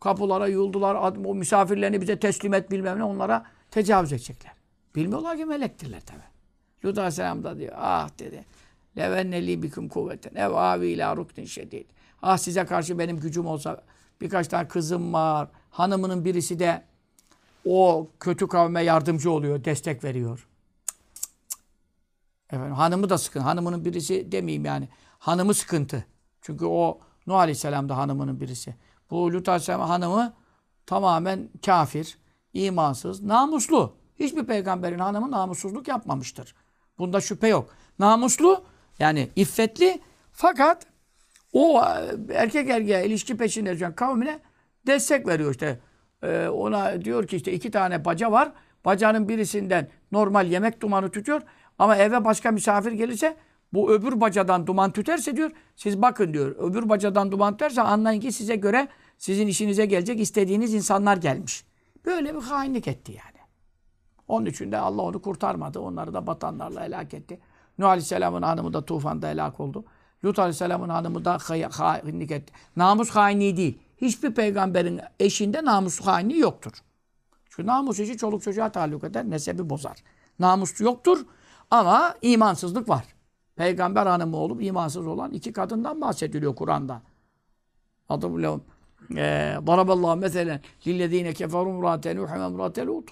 kapılara yuldular. O misafirlerini bize teslim et bilmem ne onlara tecavüz edecekler. Bilmiyorlar ki melektirler tabi. Lut Aleyhisselam da diyor ah dedi. Levenneli bikum kuvveten ev avi ila ruknin şedid. Ah size karşı benim gücüm olsa birkaç tane kızım var. Hanımının birisi de o kötü kavme yardımcı oluyor, destek veriyor. Efendim, hanımı da sıkıntı. Hanımının birisi demeyeyim yani. Hanımı sıkıntı. Çünkü o Nuh Aleyhisselam da hanımının birisi. Bu Lut Aleyhisselam hanımı tamamen kafir, imansız, namuslu. Hiçbir peygamberin hanımı namussuzluk yapmamıştır. Bunda şüphe yok. Namuslu yani iffetli fakat o erkek erkeğe ilişki peşinde düşen kavmine destek veriyor işte. Ee, ona diyor ki işte iki tane baca var. Bacanın birisinden normal yemek dumanı tutuyor. Ama eve başka misafir gelirse bu öbür bacadan duman tüterse diyor. Siz bakın diyor. Öbür bacadan duman tüterse anlayın ki size göre sizin işinize gelecek istediğiniz insanlar gelmiş. Böyle bir hainlik etti yani. Onun için de Allah onu kurtarmadı. Onları da batanlarla helak etti. Nuh Aleyhisselam'ın hanımı da tufanda helak oldu. Lut Aleyhisselam'ın hanımı da hainlik etti. Namus hainliği değil. Hiçbir peygamberin eşinde namus hainliği yoktur. Çünkü namus işi çoluk çocuğa taalluk eder, nesebi bozar. Namus yoktur ama imansızlık var. Peygamber hanımı olup imansız olan iki kadından bahsediliyor Kur'an'da. Adı bile Daraballahu meselen lillezine keferu murate Nuh ve murate Lut.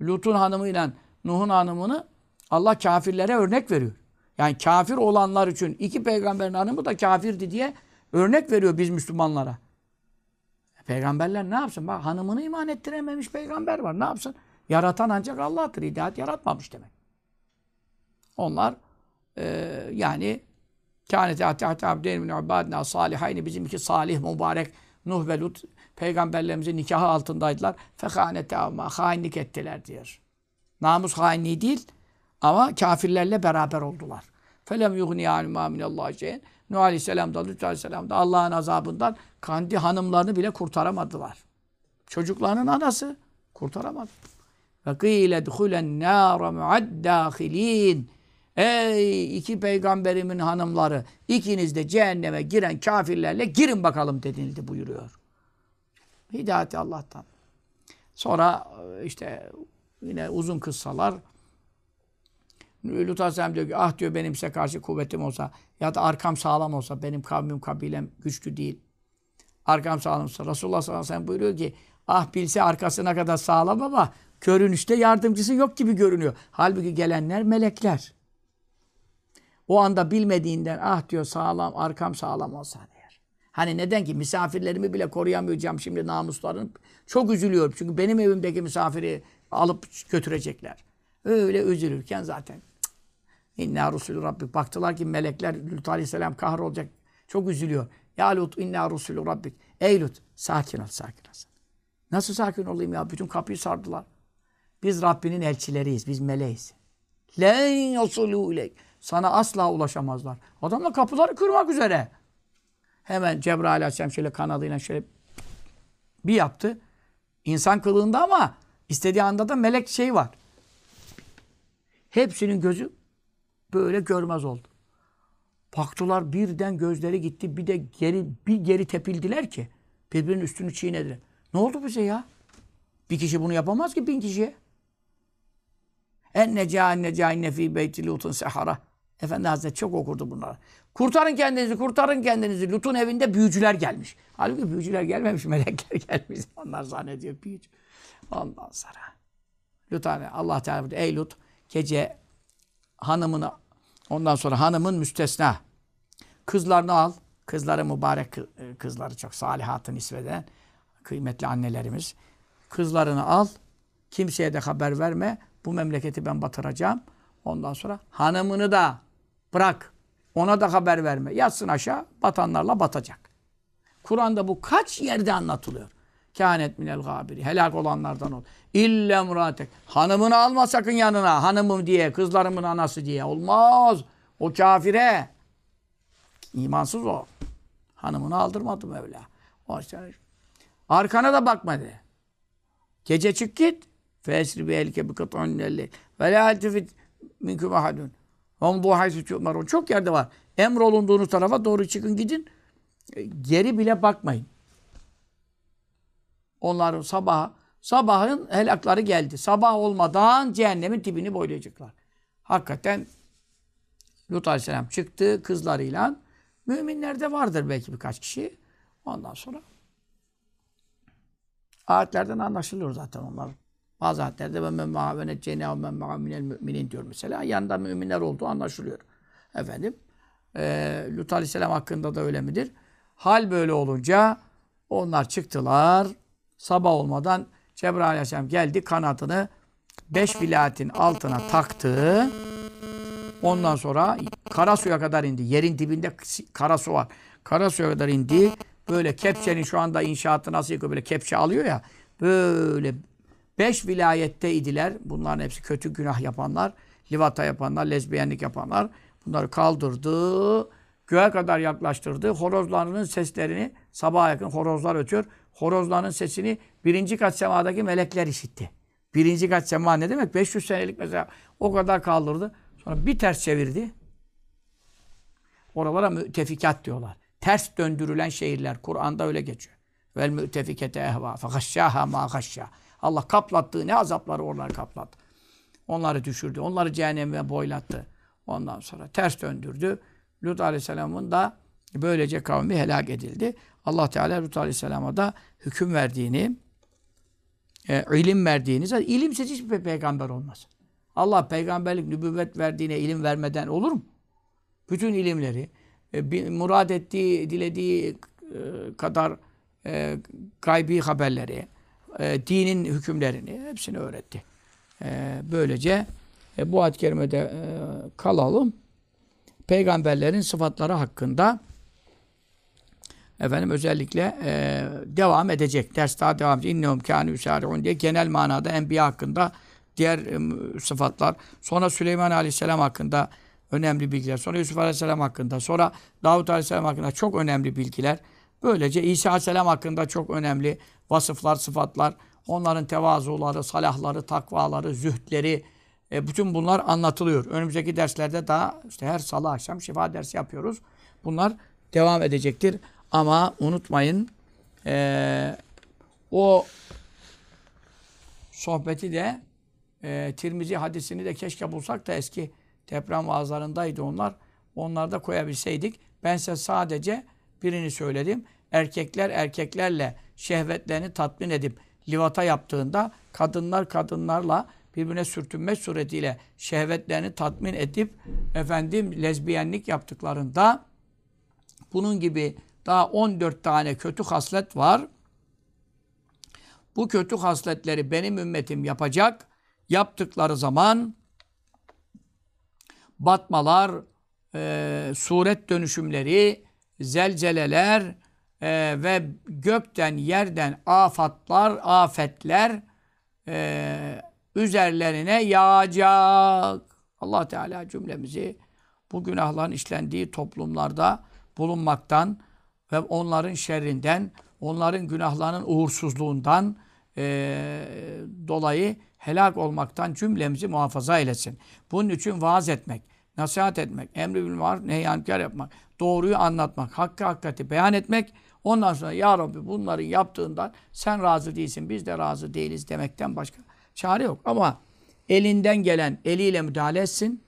Lut'un hanımıyla Nuh'un hanımını Allah kafirlere örnek veriyor. Yani kafir olanlar için iki peygamberin hanımı da kafirdi diye örnek veriyor biz Müslümanlara. Peygamberler ne yapsın? Bak hanımını iman ettirememiş peygamber var. Ne yapsın? Yaratan ancak Allah'tır. İdaat yaratmamış demek. Onlar e, yani kânete atihate abdeyni min ibadina salihayni bizim salih mübarek Nuh ve Lut peygamberlerimizin nikahı altındaydılar. Fehanete ama hainlik ettiler diyor. Namus hainliği değil ama kafirlerle beraber oldular. Felem yughni alima minallahi şeyen. Nuh Aleyhisselam da Lut Aleyhisselam da Allah'ın azabından kendi hanımlarını bile kurtaramadılar. Çocuklarının anası kurtaramadı. Ve kıyle dhulen nâre muaddâhilîn. Ey iki peygamberimin hanımları ikiniz de cehenneme giren kafirlerle girin bakalım denildi buyuruyor. Hidayeti Allah'tan. Sonra işte yine uzun kıssalar Lut Aleyhisselam diyor ki ah diyor benim size karşı kuvvetim olsa ya da arkam sağlam olsa benim kavmim kabilem güçlü değil. Arkam sağlam olsa. Resulullah sallallahu aleyhi ve sellem buyuruyor ki ah bilse arkasına kadar sağlam ama görünüşte yardımcısı yok gibi görünüyor. Halbuki gelenler melekler. O anda bilmediğinden ah diyor sağlam arkam sağlam olsa der. Hani neden ki misafirlerimi bile koruyamayacağım şimdi namuslarını. Çok üzülüyorum çünkü benim evimdeki misafiri alıp götürecekler. Öyle üzülürken zaten İnna Resulü Rabbik. Baktılar ki melekler Lut Aleyhisselam kahrolacak. Çok üzülüyor. Ya Lut inna Resulü Rabbik. Ey Lut sakin ol sakin ol. Nasıl sakin olayım ya? Bütün kapıyı sardılar. Biz Rabbinin elçileriyiz. Biz meleğiz. Len yasulû ileyk. Sana asla ulaşamazlar. Adamlar kapıları kırmak üzere. Hemen Cebrail Aleyhisselam şöyle kanadıyla şöyle bir yaptı. İnsan kılığında ama istediği anda da melek şey var. Hepsinin gözü böyle görmez oldu. Baktılar birden gözleri gitti. Bir de geri bir geri tepildiler ki birbirinin üstünü çiğnediler. Ne oldu bize ya? Bir kişi bunu yapamaz ki bin kişiye. En neca en neca inne fî beyti lutun sehara. Efendi Hazretleri çok okurdu bunları. Kurtarın kendinizi, kurtarın kendinizi. Lut'un evinde büyücüler gelmiş. Halbuki büyücüler gelmemiş, melekler gelmiş. Onlar zannediyor büyücü. Ondan sonra. Lut Allah Teala. Ey Lut, gece hanımını, ondan sonra hanımın müstesna. Kızlarını al. Kızları mübarek kızları çok salihatın nisveden kıymetli annelerimiz. Kızlarını al. Kimseye de haber verme. Bu memleketi ben batıracağım. Ondan sonra hanımını da bırak. Ona da haber verme. Yatsın aşağı. Batanlarla batacak. Kur'an'da bu kaç yerde anlatılıyor. Kânet minel gâbiri. Helak olanlardan ol. İlle muratek. Hanımını alma sakın yanına. Hanımım diye. Kızlarımın anası diye. Olmaz. O kafire. İmansız o. Hanımını aldırmadı Mevla. O. Arkana da bakma de. Gece çık git. Fesri bi elke bi kıt'un lelli. Ve la ahadun. Omdu haysu tu'marun. Çok yerde var. Emrolunduğunuz tarafa doğru çıkın gidin. Geri bile bakmayın. Onların sabah sabahın helakları geldi. Sabah olmadan cehennemin dibini boylayacaklar. Hakikaten Lut Aleyhisselam çıktı kızlarıyla. Müminlerde vardır belki birkaç kişi. Ondan sonra ayetlerden anlaşılıyor zaten onlar. Bazı ayetlerde ve men ma'a ve necceyne ve men müminin diyor mesela. Yanında müminler olduğu anlaşılıyor. Efendim. E, Lut Aleyhisselam hakkında da öyle midir? Hal böyle olunca onlar çıktılar. Sabah olmadan Cebrail Aleyhisselam geldi kanadını beş vilayetin altına taktı. Ondan sonra kara suya kadar indi. Yerin dibinde kara su var. Kara suya kadar indi. Böyle kepçenin şu anda inşaatı nasıl yıkıyor? Böyle kepçe alıyor ya. Böyle beş vilayette idiler. Bunların hepsi kötü günah yapanlar. Livata yapanlar, lezbiyenlik yapanlar. Bunları kaldırdı. Göğe kadar yaklaştırdı. Horozlarının seslerini sabaha yakın horozlar ötüyor. Horozların sesini birinci kat semadaki melekler işitti. Birinci kat sema ne demek? 500 senelik mesela o kadar kaldırdı. Sonra bir ters çevirdi. Oralara mütefikat diyorlar. Ters döndürülen şehirler. Kur'an'da öyle geçiyor. Vel mütefikete ehva. Fekaşşâhâ mâ kaşşâ. Allah kaplattığı ne azapları oraları kaplattı. Onları düşürdü. Onları cehenneme boylattı. Ondan sonra ters döndürdü. Lut Aleyhisselam'ın da böylece kavmi helak edildi. Allah Teala Lut Aleyhisselam'a da hüküm verdiğini, e, ilim verdiğini, zaten ilimsiz hiçbir peygamber olmaz. Allah peygamberlik, nübüvvet verdiğine ilim vermeden olur mu? Bütün ilimleri, e, murad ettiği, dilediği e, kadar e, gaybi haberleri, e, dinin hükümlerini hepsini öğretti. E, böylece e, bu ayet-i kerimede e, kalalım. Peygamberlerin sıfatları hakkında efendim özellikle e, devam edecek. Ders daha devam edecek. İnnehum kânü yusâri'un diye genel manada enbiya hakkında diğer e, sıfatlar. Sonra Süleyman Aleyhisselam hakkında önemli bilgiler. Sonra Yusuf Aleyhisselam hakkında. Sonra Davut Aleyhisselam hakkında çok önemli bilgiler. Böylece İsa Aleyhisselam hakkında çok önemli vasıflar, sıfatlar. Onların tevazuları, salahları, takvaları, zühdleri, e, bütün bunlar anlatılıyor. Önümüzdeki derslerde daha işte her salı akşam şifa dersi yapıyoruz. Bunlar devam edecektir. Ama unutmayın e, o sohbeti de e, Tirmizi hadisini de keşke bulsak da eski deprem vaazlarındaydı onlar. Onları da koyabilseydik. Ben size sadece birini söyledim. Erkekler erkeklerle şehvetlerini tatmin edip livata yaptığında kadınlar kadınlarla birbirine sürtünme suretiyle şehvetlerini tatmin edip efendim lezbiyenlik yaptıklarında bunun gibi daha 14 tane kötü haslet var. Bu kötü hasletleri benim ümmetim yapacak. Yaptıkları zaman batmalar, e, suret dönüşümleri, zelzeleler e, ve gökten yerden afatlar, afetler e, üzerlerine yağacak. Allah Teala cümlemizi bu günahların işlendiği toplumlarda bulunmaktan ve onların şerrinden, onların günahlarının uğursuzluğundan e, dolayı helak olmaktan cümlemizi muhafaza eylesin. Bunun için vaaz etmek, nasihat etmek, emri bil maruf, nehyankar yapmak, doğruyu anlatmak, hakkı hakikati beyan etmek, ondan sonra ya Rabbi bunların yaptığından sen razı değilsin, biz de razı değiliz demekten başka çare yok. Ama elinden gelen eliyle müdahale etsin,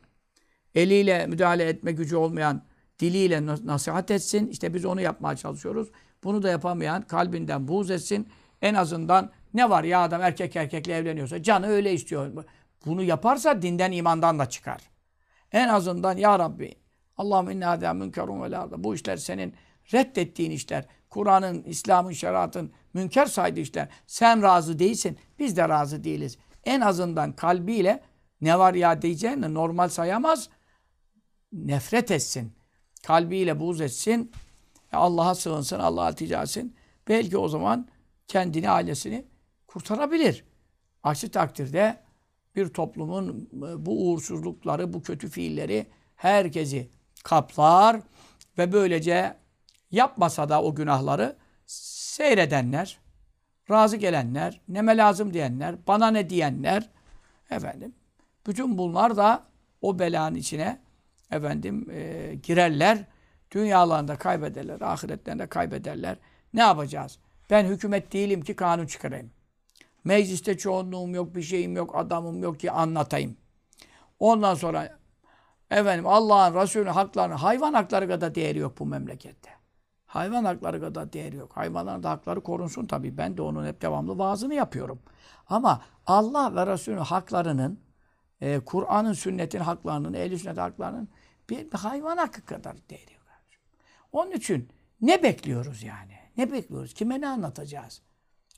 eliyle müdahale etme gücü olmayan diliyle nasihat etsin. İşte biz onu yapmaya çalışıyoruz. Bunu da yapamayan kalbinden buğz etsin. En azından ne var ya adam erkek erkekle evleniyorsa canı öyle istiyor. Bunu yaparsa dinden imandan da çıkar. En azından ya Rabbi Allahümme inna hadâ münkerun ve lâda. Bu işler senin reddettiğin işler. Kur'an'ın, İslam'ın, şeriatın münker saydığı işler. Sen razı değilsin. Biz de razı değiliz. En azından kalbiyle ne var ya diyeceğini normal sayamaz. Nefret etsin. Kalbiyle buğz etsin. Allah'a sığınsın, Allah'a iltica etsin. Belki o zaman kendini, ailesini kurtarabilir. Aksi takdirde bir toplumun bu uğursuzlukları, bu kötü fiilleri herkesi kaplar ve böylece yapmasa da o günahları seyredenler, razı gelenler, neme lazım diyenler, bana ne diyenler efendim bütün bunlar da o belanın içine efendim e, girerler. Dünyalarında kaybederler, ahiretlerinde kaybederler. Ne yapacağız? Ben hükümet değilim ki kanun çıkarayım. Mecliste çoğunluğum yok, bir şeyim yok, adamım yok ki anlatayım. Ondan sonra efendim Allah'ın, Resulü'nün haklarını, hayvan hakları kadar değeri yok bu memlekette. Hayvan hakları kadar değeri yok. Hayvanların da hakları korunsun tabii. Ben de onun hep devamlı vaazını yapıyorum. Ama Allah ve Resulü'nün haklarının, e, Kur'an'ın, sünnetin haklarının, ehl sünnet haklarının bir, bir hayvan hakkı kadar değeri yok. Onun için ne bekliyoruz yani? Ne bekliyoruz? Kime ne anlatacağız?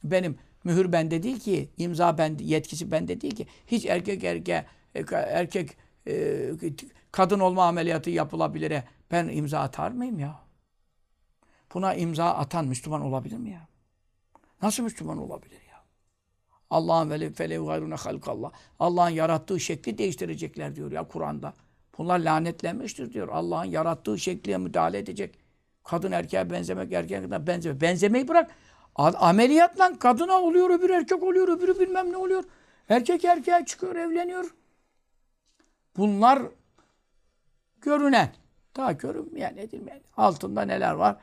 Benim mühür bende değil ki, imza bende, yetkisi bende değil ki. Hiç erkek erkek erkek e, kadın olma ameliyatı yapılabilir. Ben imza atar mıyım ya? Buna imza atan Müslüman olabilir mi ya? Nasıl Müslüman olabilir ya? Allah'ın veli felev gayrune halkallah. Allah'ın yarattığı şekli değiştirecekler diyor ya Kur'an'da. Bunlar lanetlenmiştir diyor. Allah'ın yarattığı şekliye müdahale edecek. Kadın erkeğe benzemek, erkeğe kadar benzemek. Benzemeyi bırak. Ameliyatla kadına oluyor, öbür erkek oluyor, öbürü bilmem ne oluyor. Erkek erkeğe çıkıyor, evleniyor. Bunlar görünen. Daha görünmeyen, edilmeyen. Altında neler var?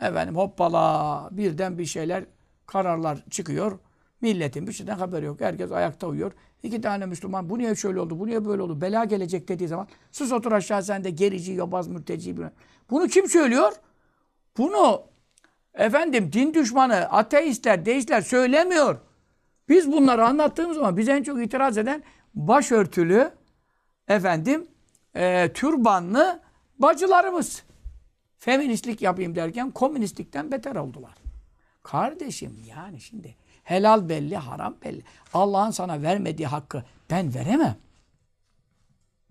Efendim hoppala birden bir şeyler, kararlar çıkıyor. Milletin bir şeyden haberi yok. Herkes ayakta uyuyor. İki tane Müslüman bu niye şöyle oldu, bu niye böyle oldu, bela gelecek dediği zaman sus otur aşağı sen de gerici, yobaz, mürteci. Bunu kim söylüyor? Bunu efendim din düşmanı, ateistler, deistler söylemiyor. Biz bunları anlattığımız zaman biz en çok itiraz eden başörtülü efendim e, türbanlı bacılarımız. Feministlik yapayım derken komünistlikten beter oldular. Kardeşim yani şimdi helal belli, haram belli. Allah'ın sana vermediği hakkı ben veremem.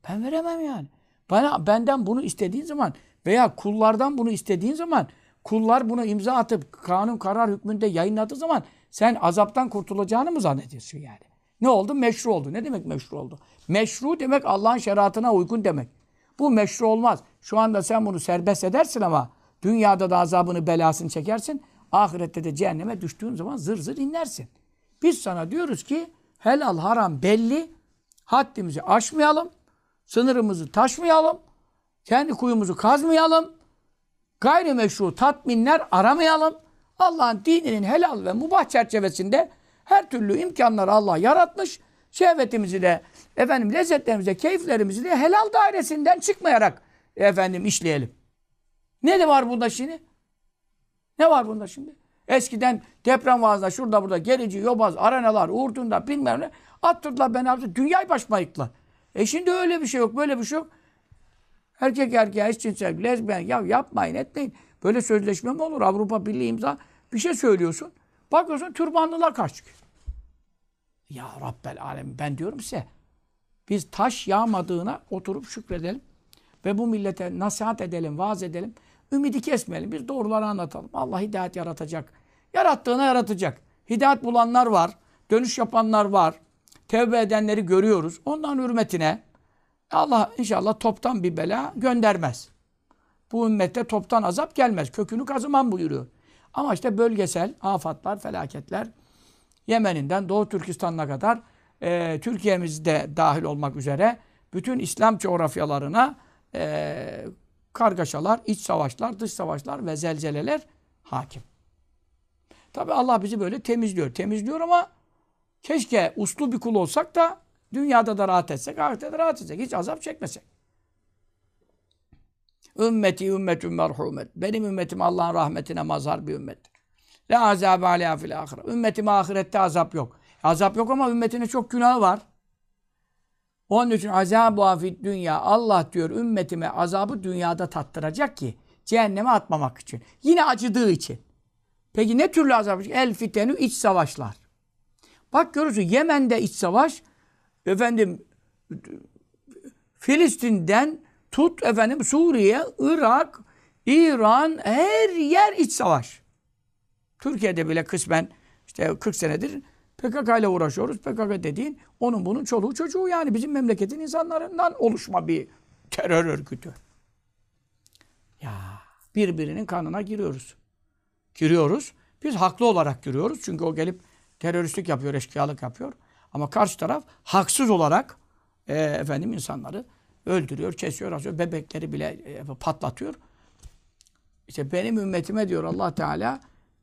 Ben veremem yani. Bana benden bunu istediğin zaman veya kullardan bunu istediğin zaman kullar bunu imza atıp kanun karar hükmünde yayınladığı zaman sen azaptan kurtulacağını mı zannediyorsun yani? Ne oldu? Meşru oldu. Ne demek meşru oldu? Meşru demek Allah'ın şeriatına uygun demek. Bu meşru olmaz. Şu anda sen bunu serbest edersin ama dünyada da azabını belasını çekersin. Ahirette de cehenneme düştüğün zaman zır zır inlersin. Biz sana diyoruz ki helal haram belli. Haddimizi aşmayalım. Sınırımızı taşmayalım. Kendi kuyumuzu kazmayalım. Gayrimeşru tatminler aramayalım. Allah'ın dininin helal ve mubah çerçevesinde her türlü imkanları Allah yaratmış. Şehvetimizi de, efendim lezzetlerimizi keyiflerimizi de helal dairesinden çıkmayarak efendim işleyelim. Ne de var bunda şimdi? Ne var bunda şimdi? Eskiden deprem vaazında şurada burada gerici, yobaz, arenalar, uğurtunda bilmem ne attırdılar beni abi. Dünyayı başmayıklar. E şimdi öyle bir şey yok, böyle bir şey yok. Erkek erkeğe eşcinsel, lezbiyen ya yapmayın etmeyin. Böyle sözleşme mi olur? Avrupa Birliği imza bir şey söylüyorsun. Bakıyorsun türbanlılar karşı. Ya Rabbel Alem ben diyorum size. Biz taş yağmadığına oturup şükredelim. Ve bu millete nasihat edelim, vaaz edelim. Ümidi kesmeyelim. Biz doğruları anlatalım. Allah hidayet yaratacak. Yarattığına yaratacak. Hidayet bulanlar var. Dönüş yapanlar var. Tevbe edenleri görüyoruz. Onların hürmetine Allah inşallah toptan bir bela göndermez. Bu ümmette toptan azap gelmez. Kökünü kazıman buyuruyor. Ama işte bölgesel afatlar, felaketler Yemen'inden Doğu Türkistan'ına kadar e, Türkiye'mizde dahil olmak üzere bütün İslam coğrafyalarına e, kargaşalar, iç savaşlar, dış savaşlar ve zelzeleler hakim. Tabi Allah bizi böyle temizliyor. Temizliyor ama keşke uslu bir kul olsak da dünyada da rahat etsek, ahirette de rahat etsek. Hiç azap çekmesek. Ümmeti ümmetün merhumet. Benim ümmetim Allah'ın rahmetine mazhar bir ümmettir. La azabe aleyha fil ahire. Ümmetime ahirette azap yok. Azap yok ama ümmetine çok günahı var. Onun için azab-ı afid dünya. Allah diyor ümmetime azabı dünyada tattıracak ki cehenneme atmamak için. Yine acıdığı için. Peki ne türlü azap? El fitenü iç savaşlar. Bak görürsün Yemen'de iç savaş efendim Filistin'den tut efendim Suriye, Irak, İran her yer iç savaş. Türkiye'de bile kısmen işte 40 senedir PKK ile uğraşıyoruz. PKK dediğin onun bunun çoluğu çocuğu yani bizim memleketin insanlarından oluşma bir terör örgütü. Ya birbirinin kanına giriyoruz. Giriyoruz. Biz haklı olarak giriyoruz. Çünkü o gelip teröristlik yapıyor, eşkıyalık yapıyor. Ama karşı taraf haksız olarak e, efendim insanları öldürüyor, kesiyor, asıyor. Bebekleri bile e, patlatıyor. İşte benim ümmetime diyor Allah Teala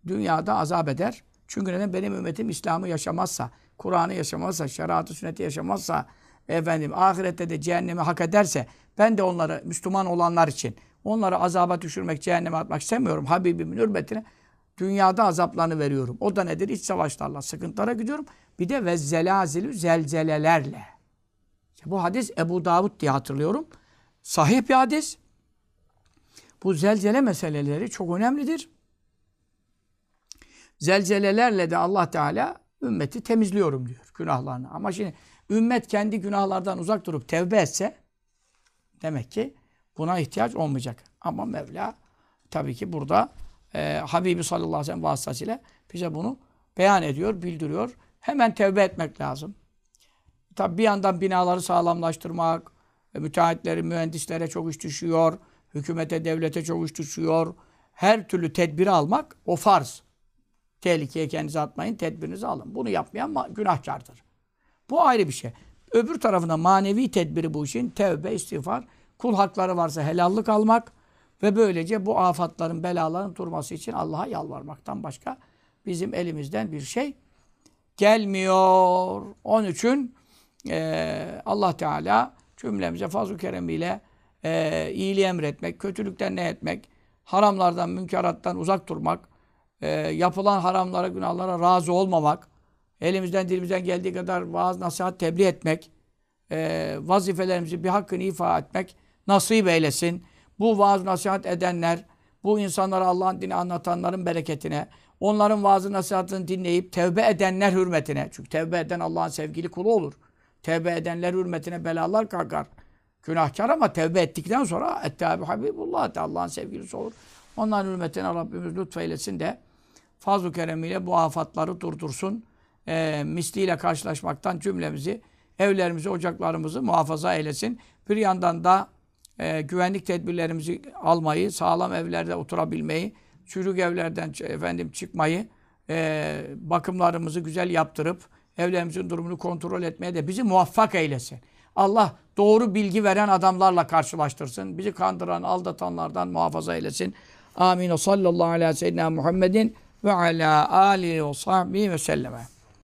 dünyada azap eder. Çünkü neden? Benim ümmetim İslam'ı yaşamazsa, Kur'an'ı yaşamazsa, şeriatı sünneti yaşamazsa, efendim ahirette de cehennemi hak ederse, ben de onları Müslüman olanlar için onları azaba düşürmek, cehenneme atmak istemiyorum. Habibimin hürmetine dünyada azaplarını veriyorum. O da nedir? İç savaşlarla sıkıntılara gidiyorum. Bir de ve zelazilü zelzelelerle. İşte bu hadis Ebu Davud diye hatırlıyorum. Sahih bir hadis. Bu zelzele meseleleri çok önemlidir. Zelzelelerle de Allah Teala ümmeti temizliyorum diyor günahlarını. Ama şimdi ümmet kendi günahlardan uzak durup tevbe etse demek ki buna ihtiyaç olmayacak. Ama Mevla tabii ki burada e, Habibi sallallahu aleyhi ve sellem vasıtasıyla bize bunu beyan ediyor, bildiriyor. Hemen tevbe etmek lazım. Tabii bir yandan binaları sağlamlaştırmak, e, müteahhitlere, mühendislere çok iş düşüyor, hükümete, devlete çok iş düşüyor. Her türlü tedbiri almak o farz. Tehlikeye kendinizi atmayın, tedbirinizi alın. Bunu yapmayan günahkardır. Bu ayrı bir şey. Öbür tarafında manevi tedbiri bu işin tevbe, istiğfar, kul hakları varsa helallik almak ve böylece bu afatların, belaların durması için Allah'a yalvarmaktan başka bizim elimizden bir şey gelmiyor. Onun için e, Allah Teala cümlemize fazl-ı keremiyle e, iyiliği emretmek, kötülükten ne etmek, haramlardan, münkerattan uzak durmak, e, yapılan haramlara, günahlara razı olmamak, elimizden dilimizden geldiği kadar vaaz, nasihat, tebliğ etmek, e, vazifelerimizi bir hakkını ifa etmek nasip eylesin. Bu vaaz, nasihat edenler, bu insanlara Allah'ın dini anlatanların bereketine, onların vaazı nasihatını dinleyip tevbe edenler hürmetine. Çünkü tevbe eden Allah'ın sevgili kulu olur. Tevbe edenler hürmetine belalar kalkar. Günahkar ama tevbe ettikten sonra Ettâbi Habibullah Allah'ın sevgilisi olur. Onların hürmetine Rabbimiz lütfeylesin de fazl-ı keremiyle bu afatları durdursun. E, misliyle karşılaşmaktan cümlemizi, evlerimizi, ocaklarımızı muhafaza eylesin. Bir yandan da e, güvenlik tedbirlerimizi almayı, sağlam evlerde oturabilmeyi, çürük evlerden efendim çıkmayı, e, bakımlarımızı güzel yaptırıp evlerimizin durumunu kontrol etmeye de bizi muvaffak eylesin. Allah doğru bilgi veren adamlarla karşılaştırsın. Bizi kandıran, aldatanlardan muhafaza eylesin. Amin. Sallallahu aleyhi ve sellem Muhammedin ve ala alihi ve sahbihi ve selleme.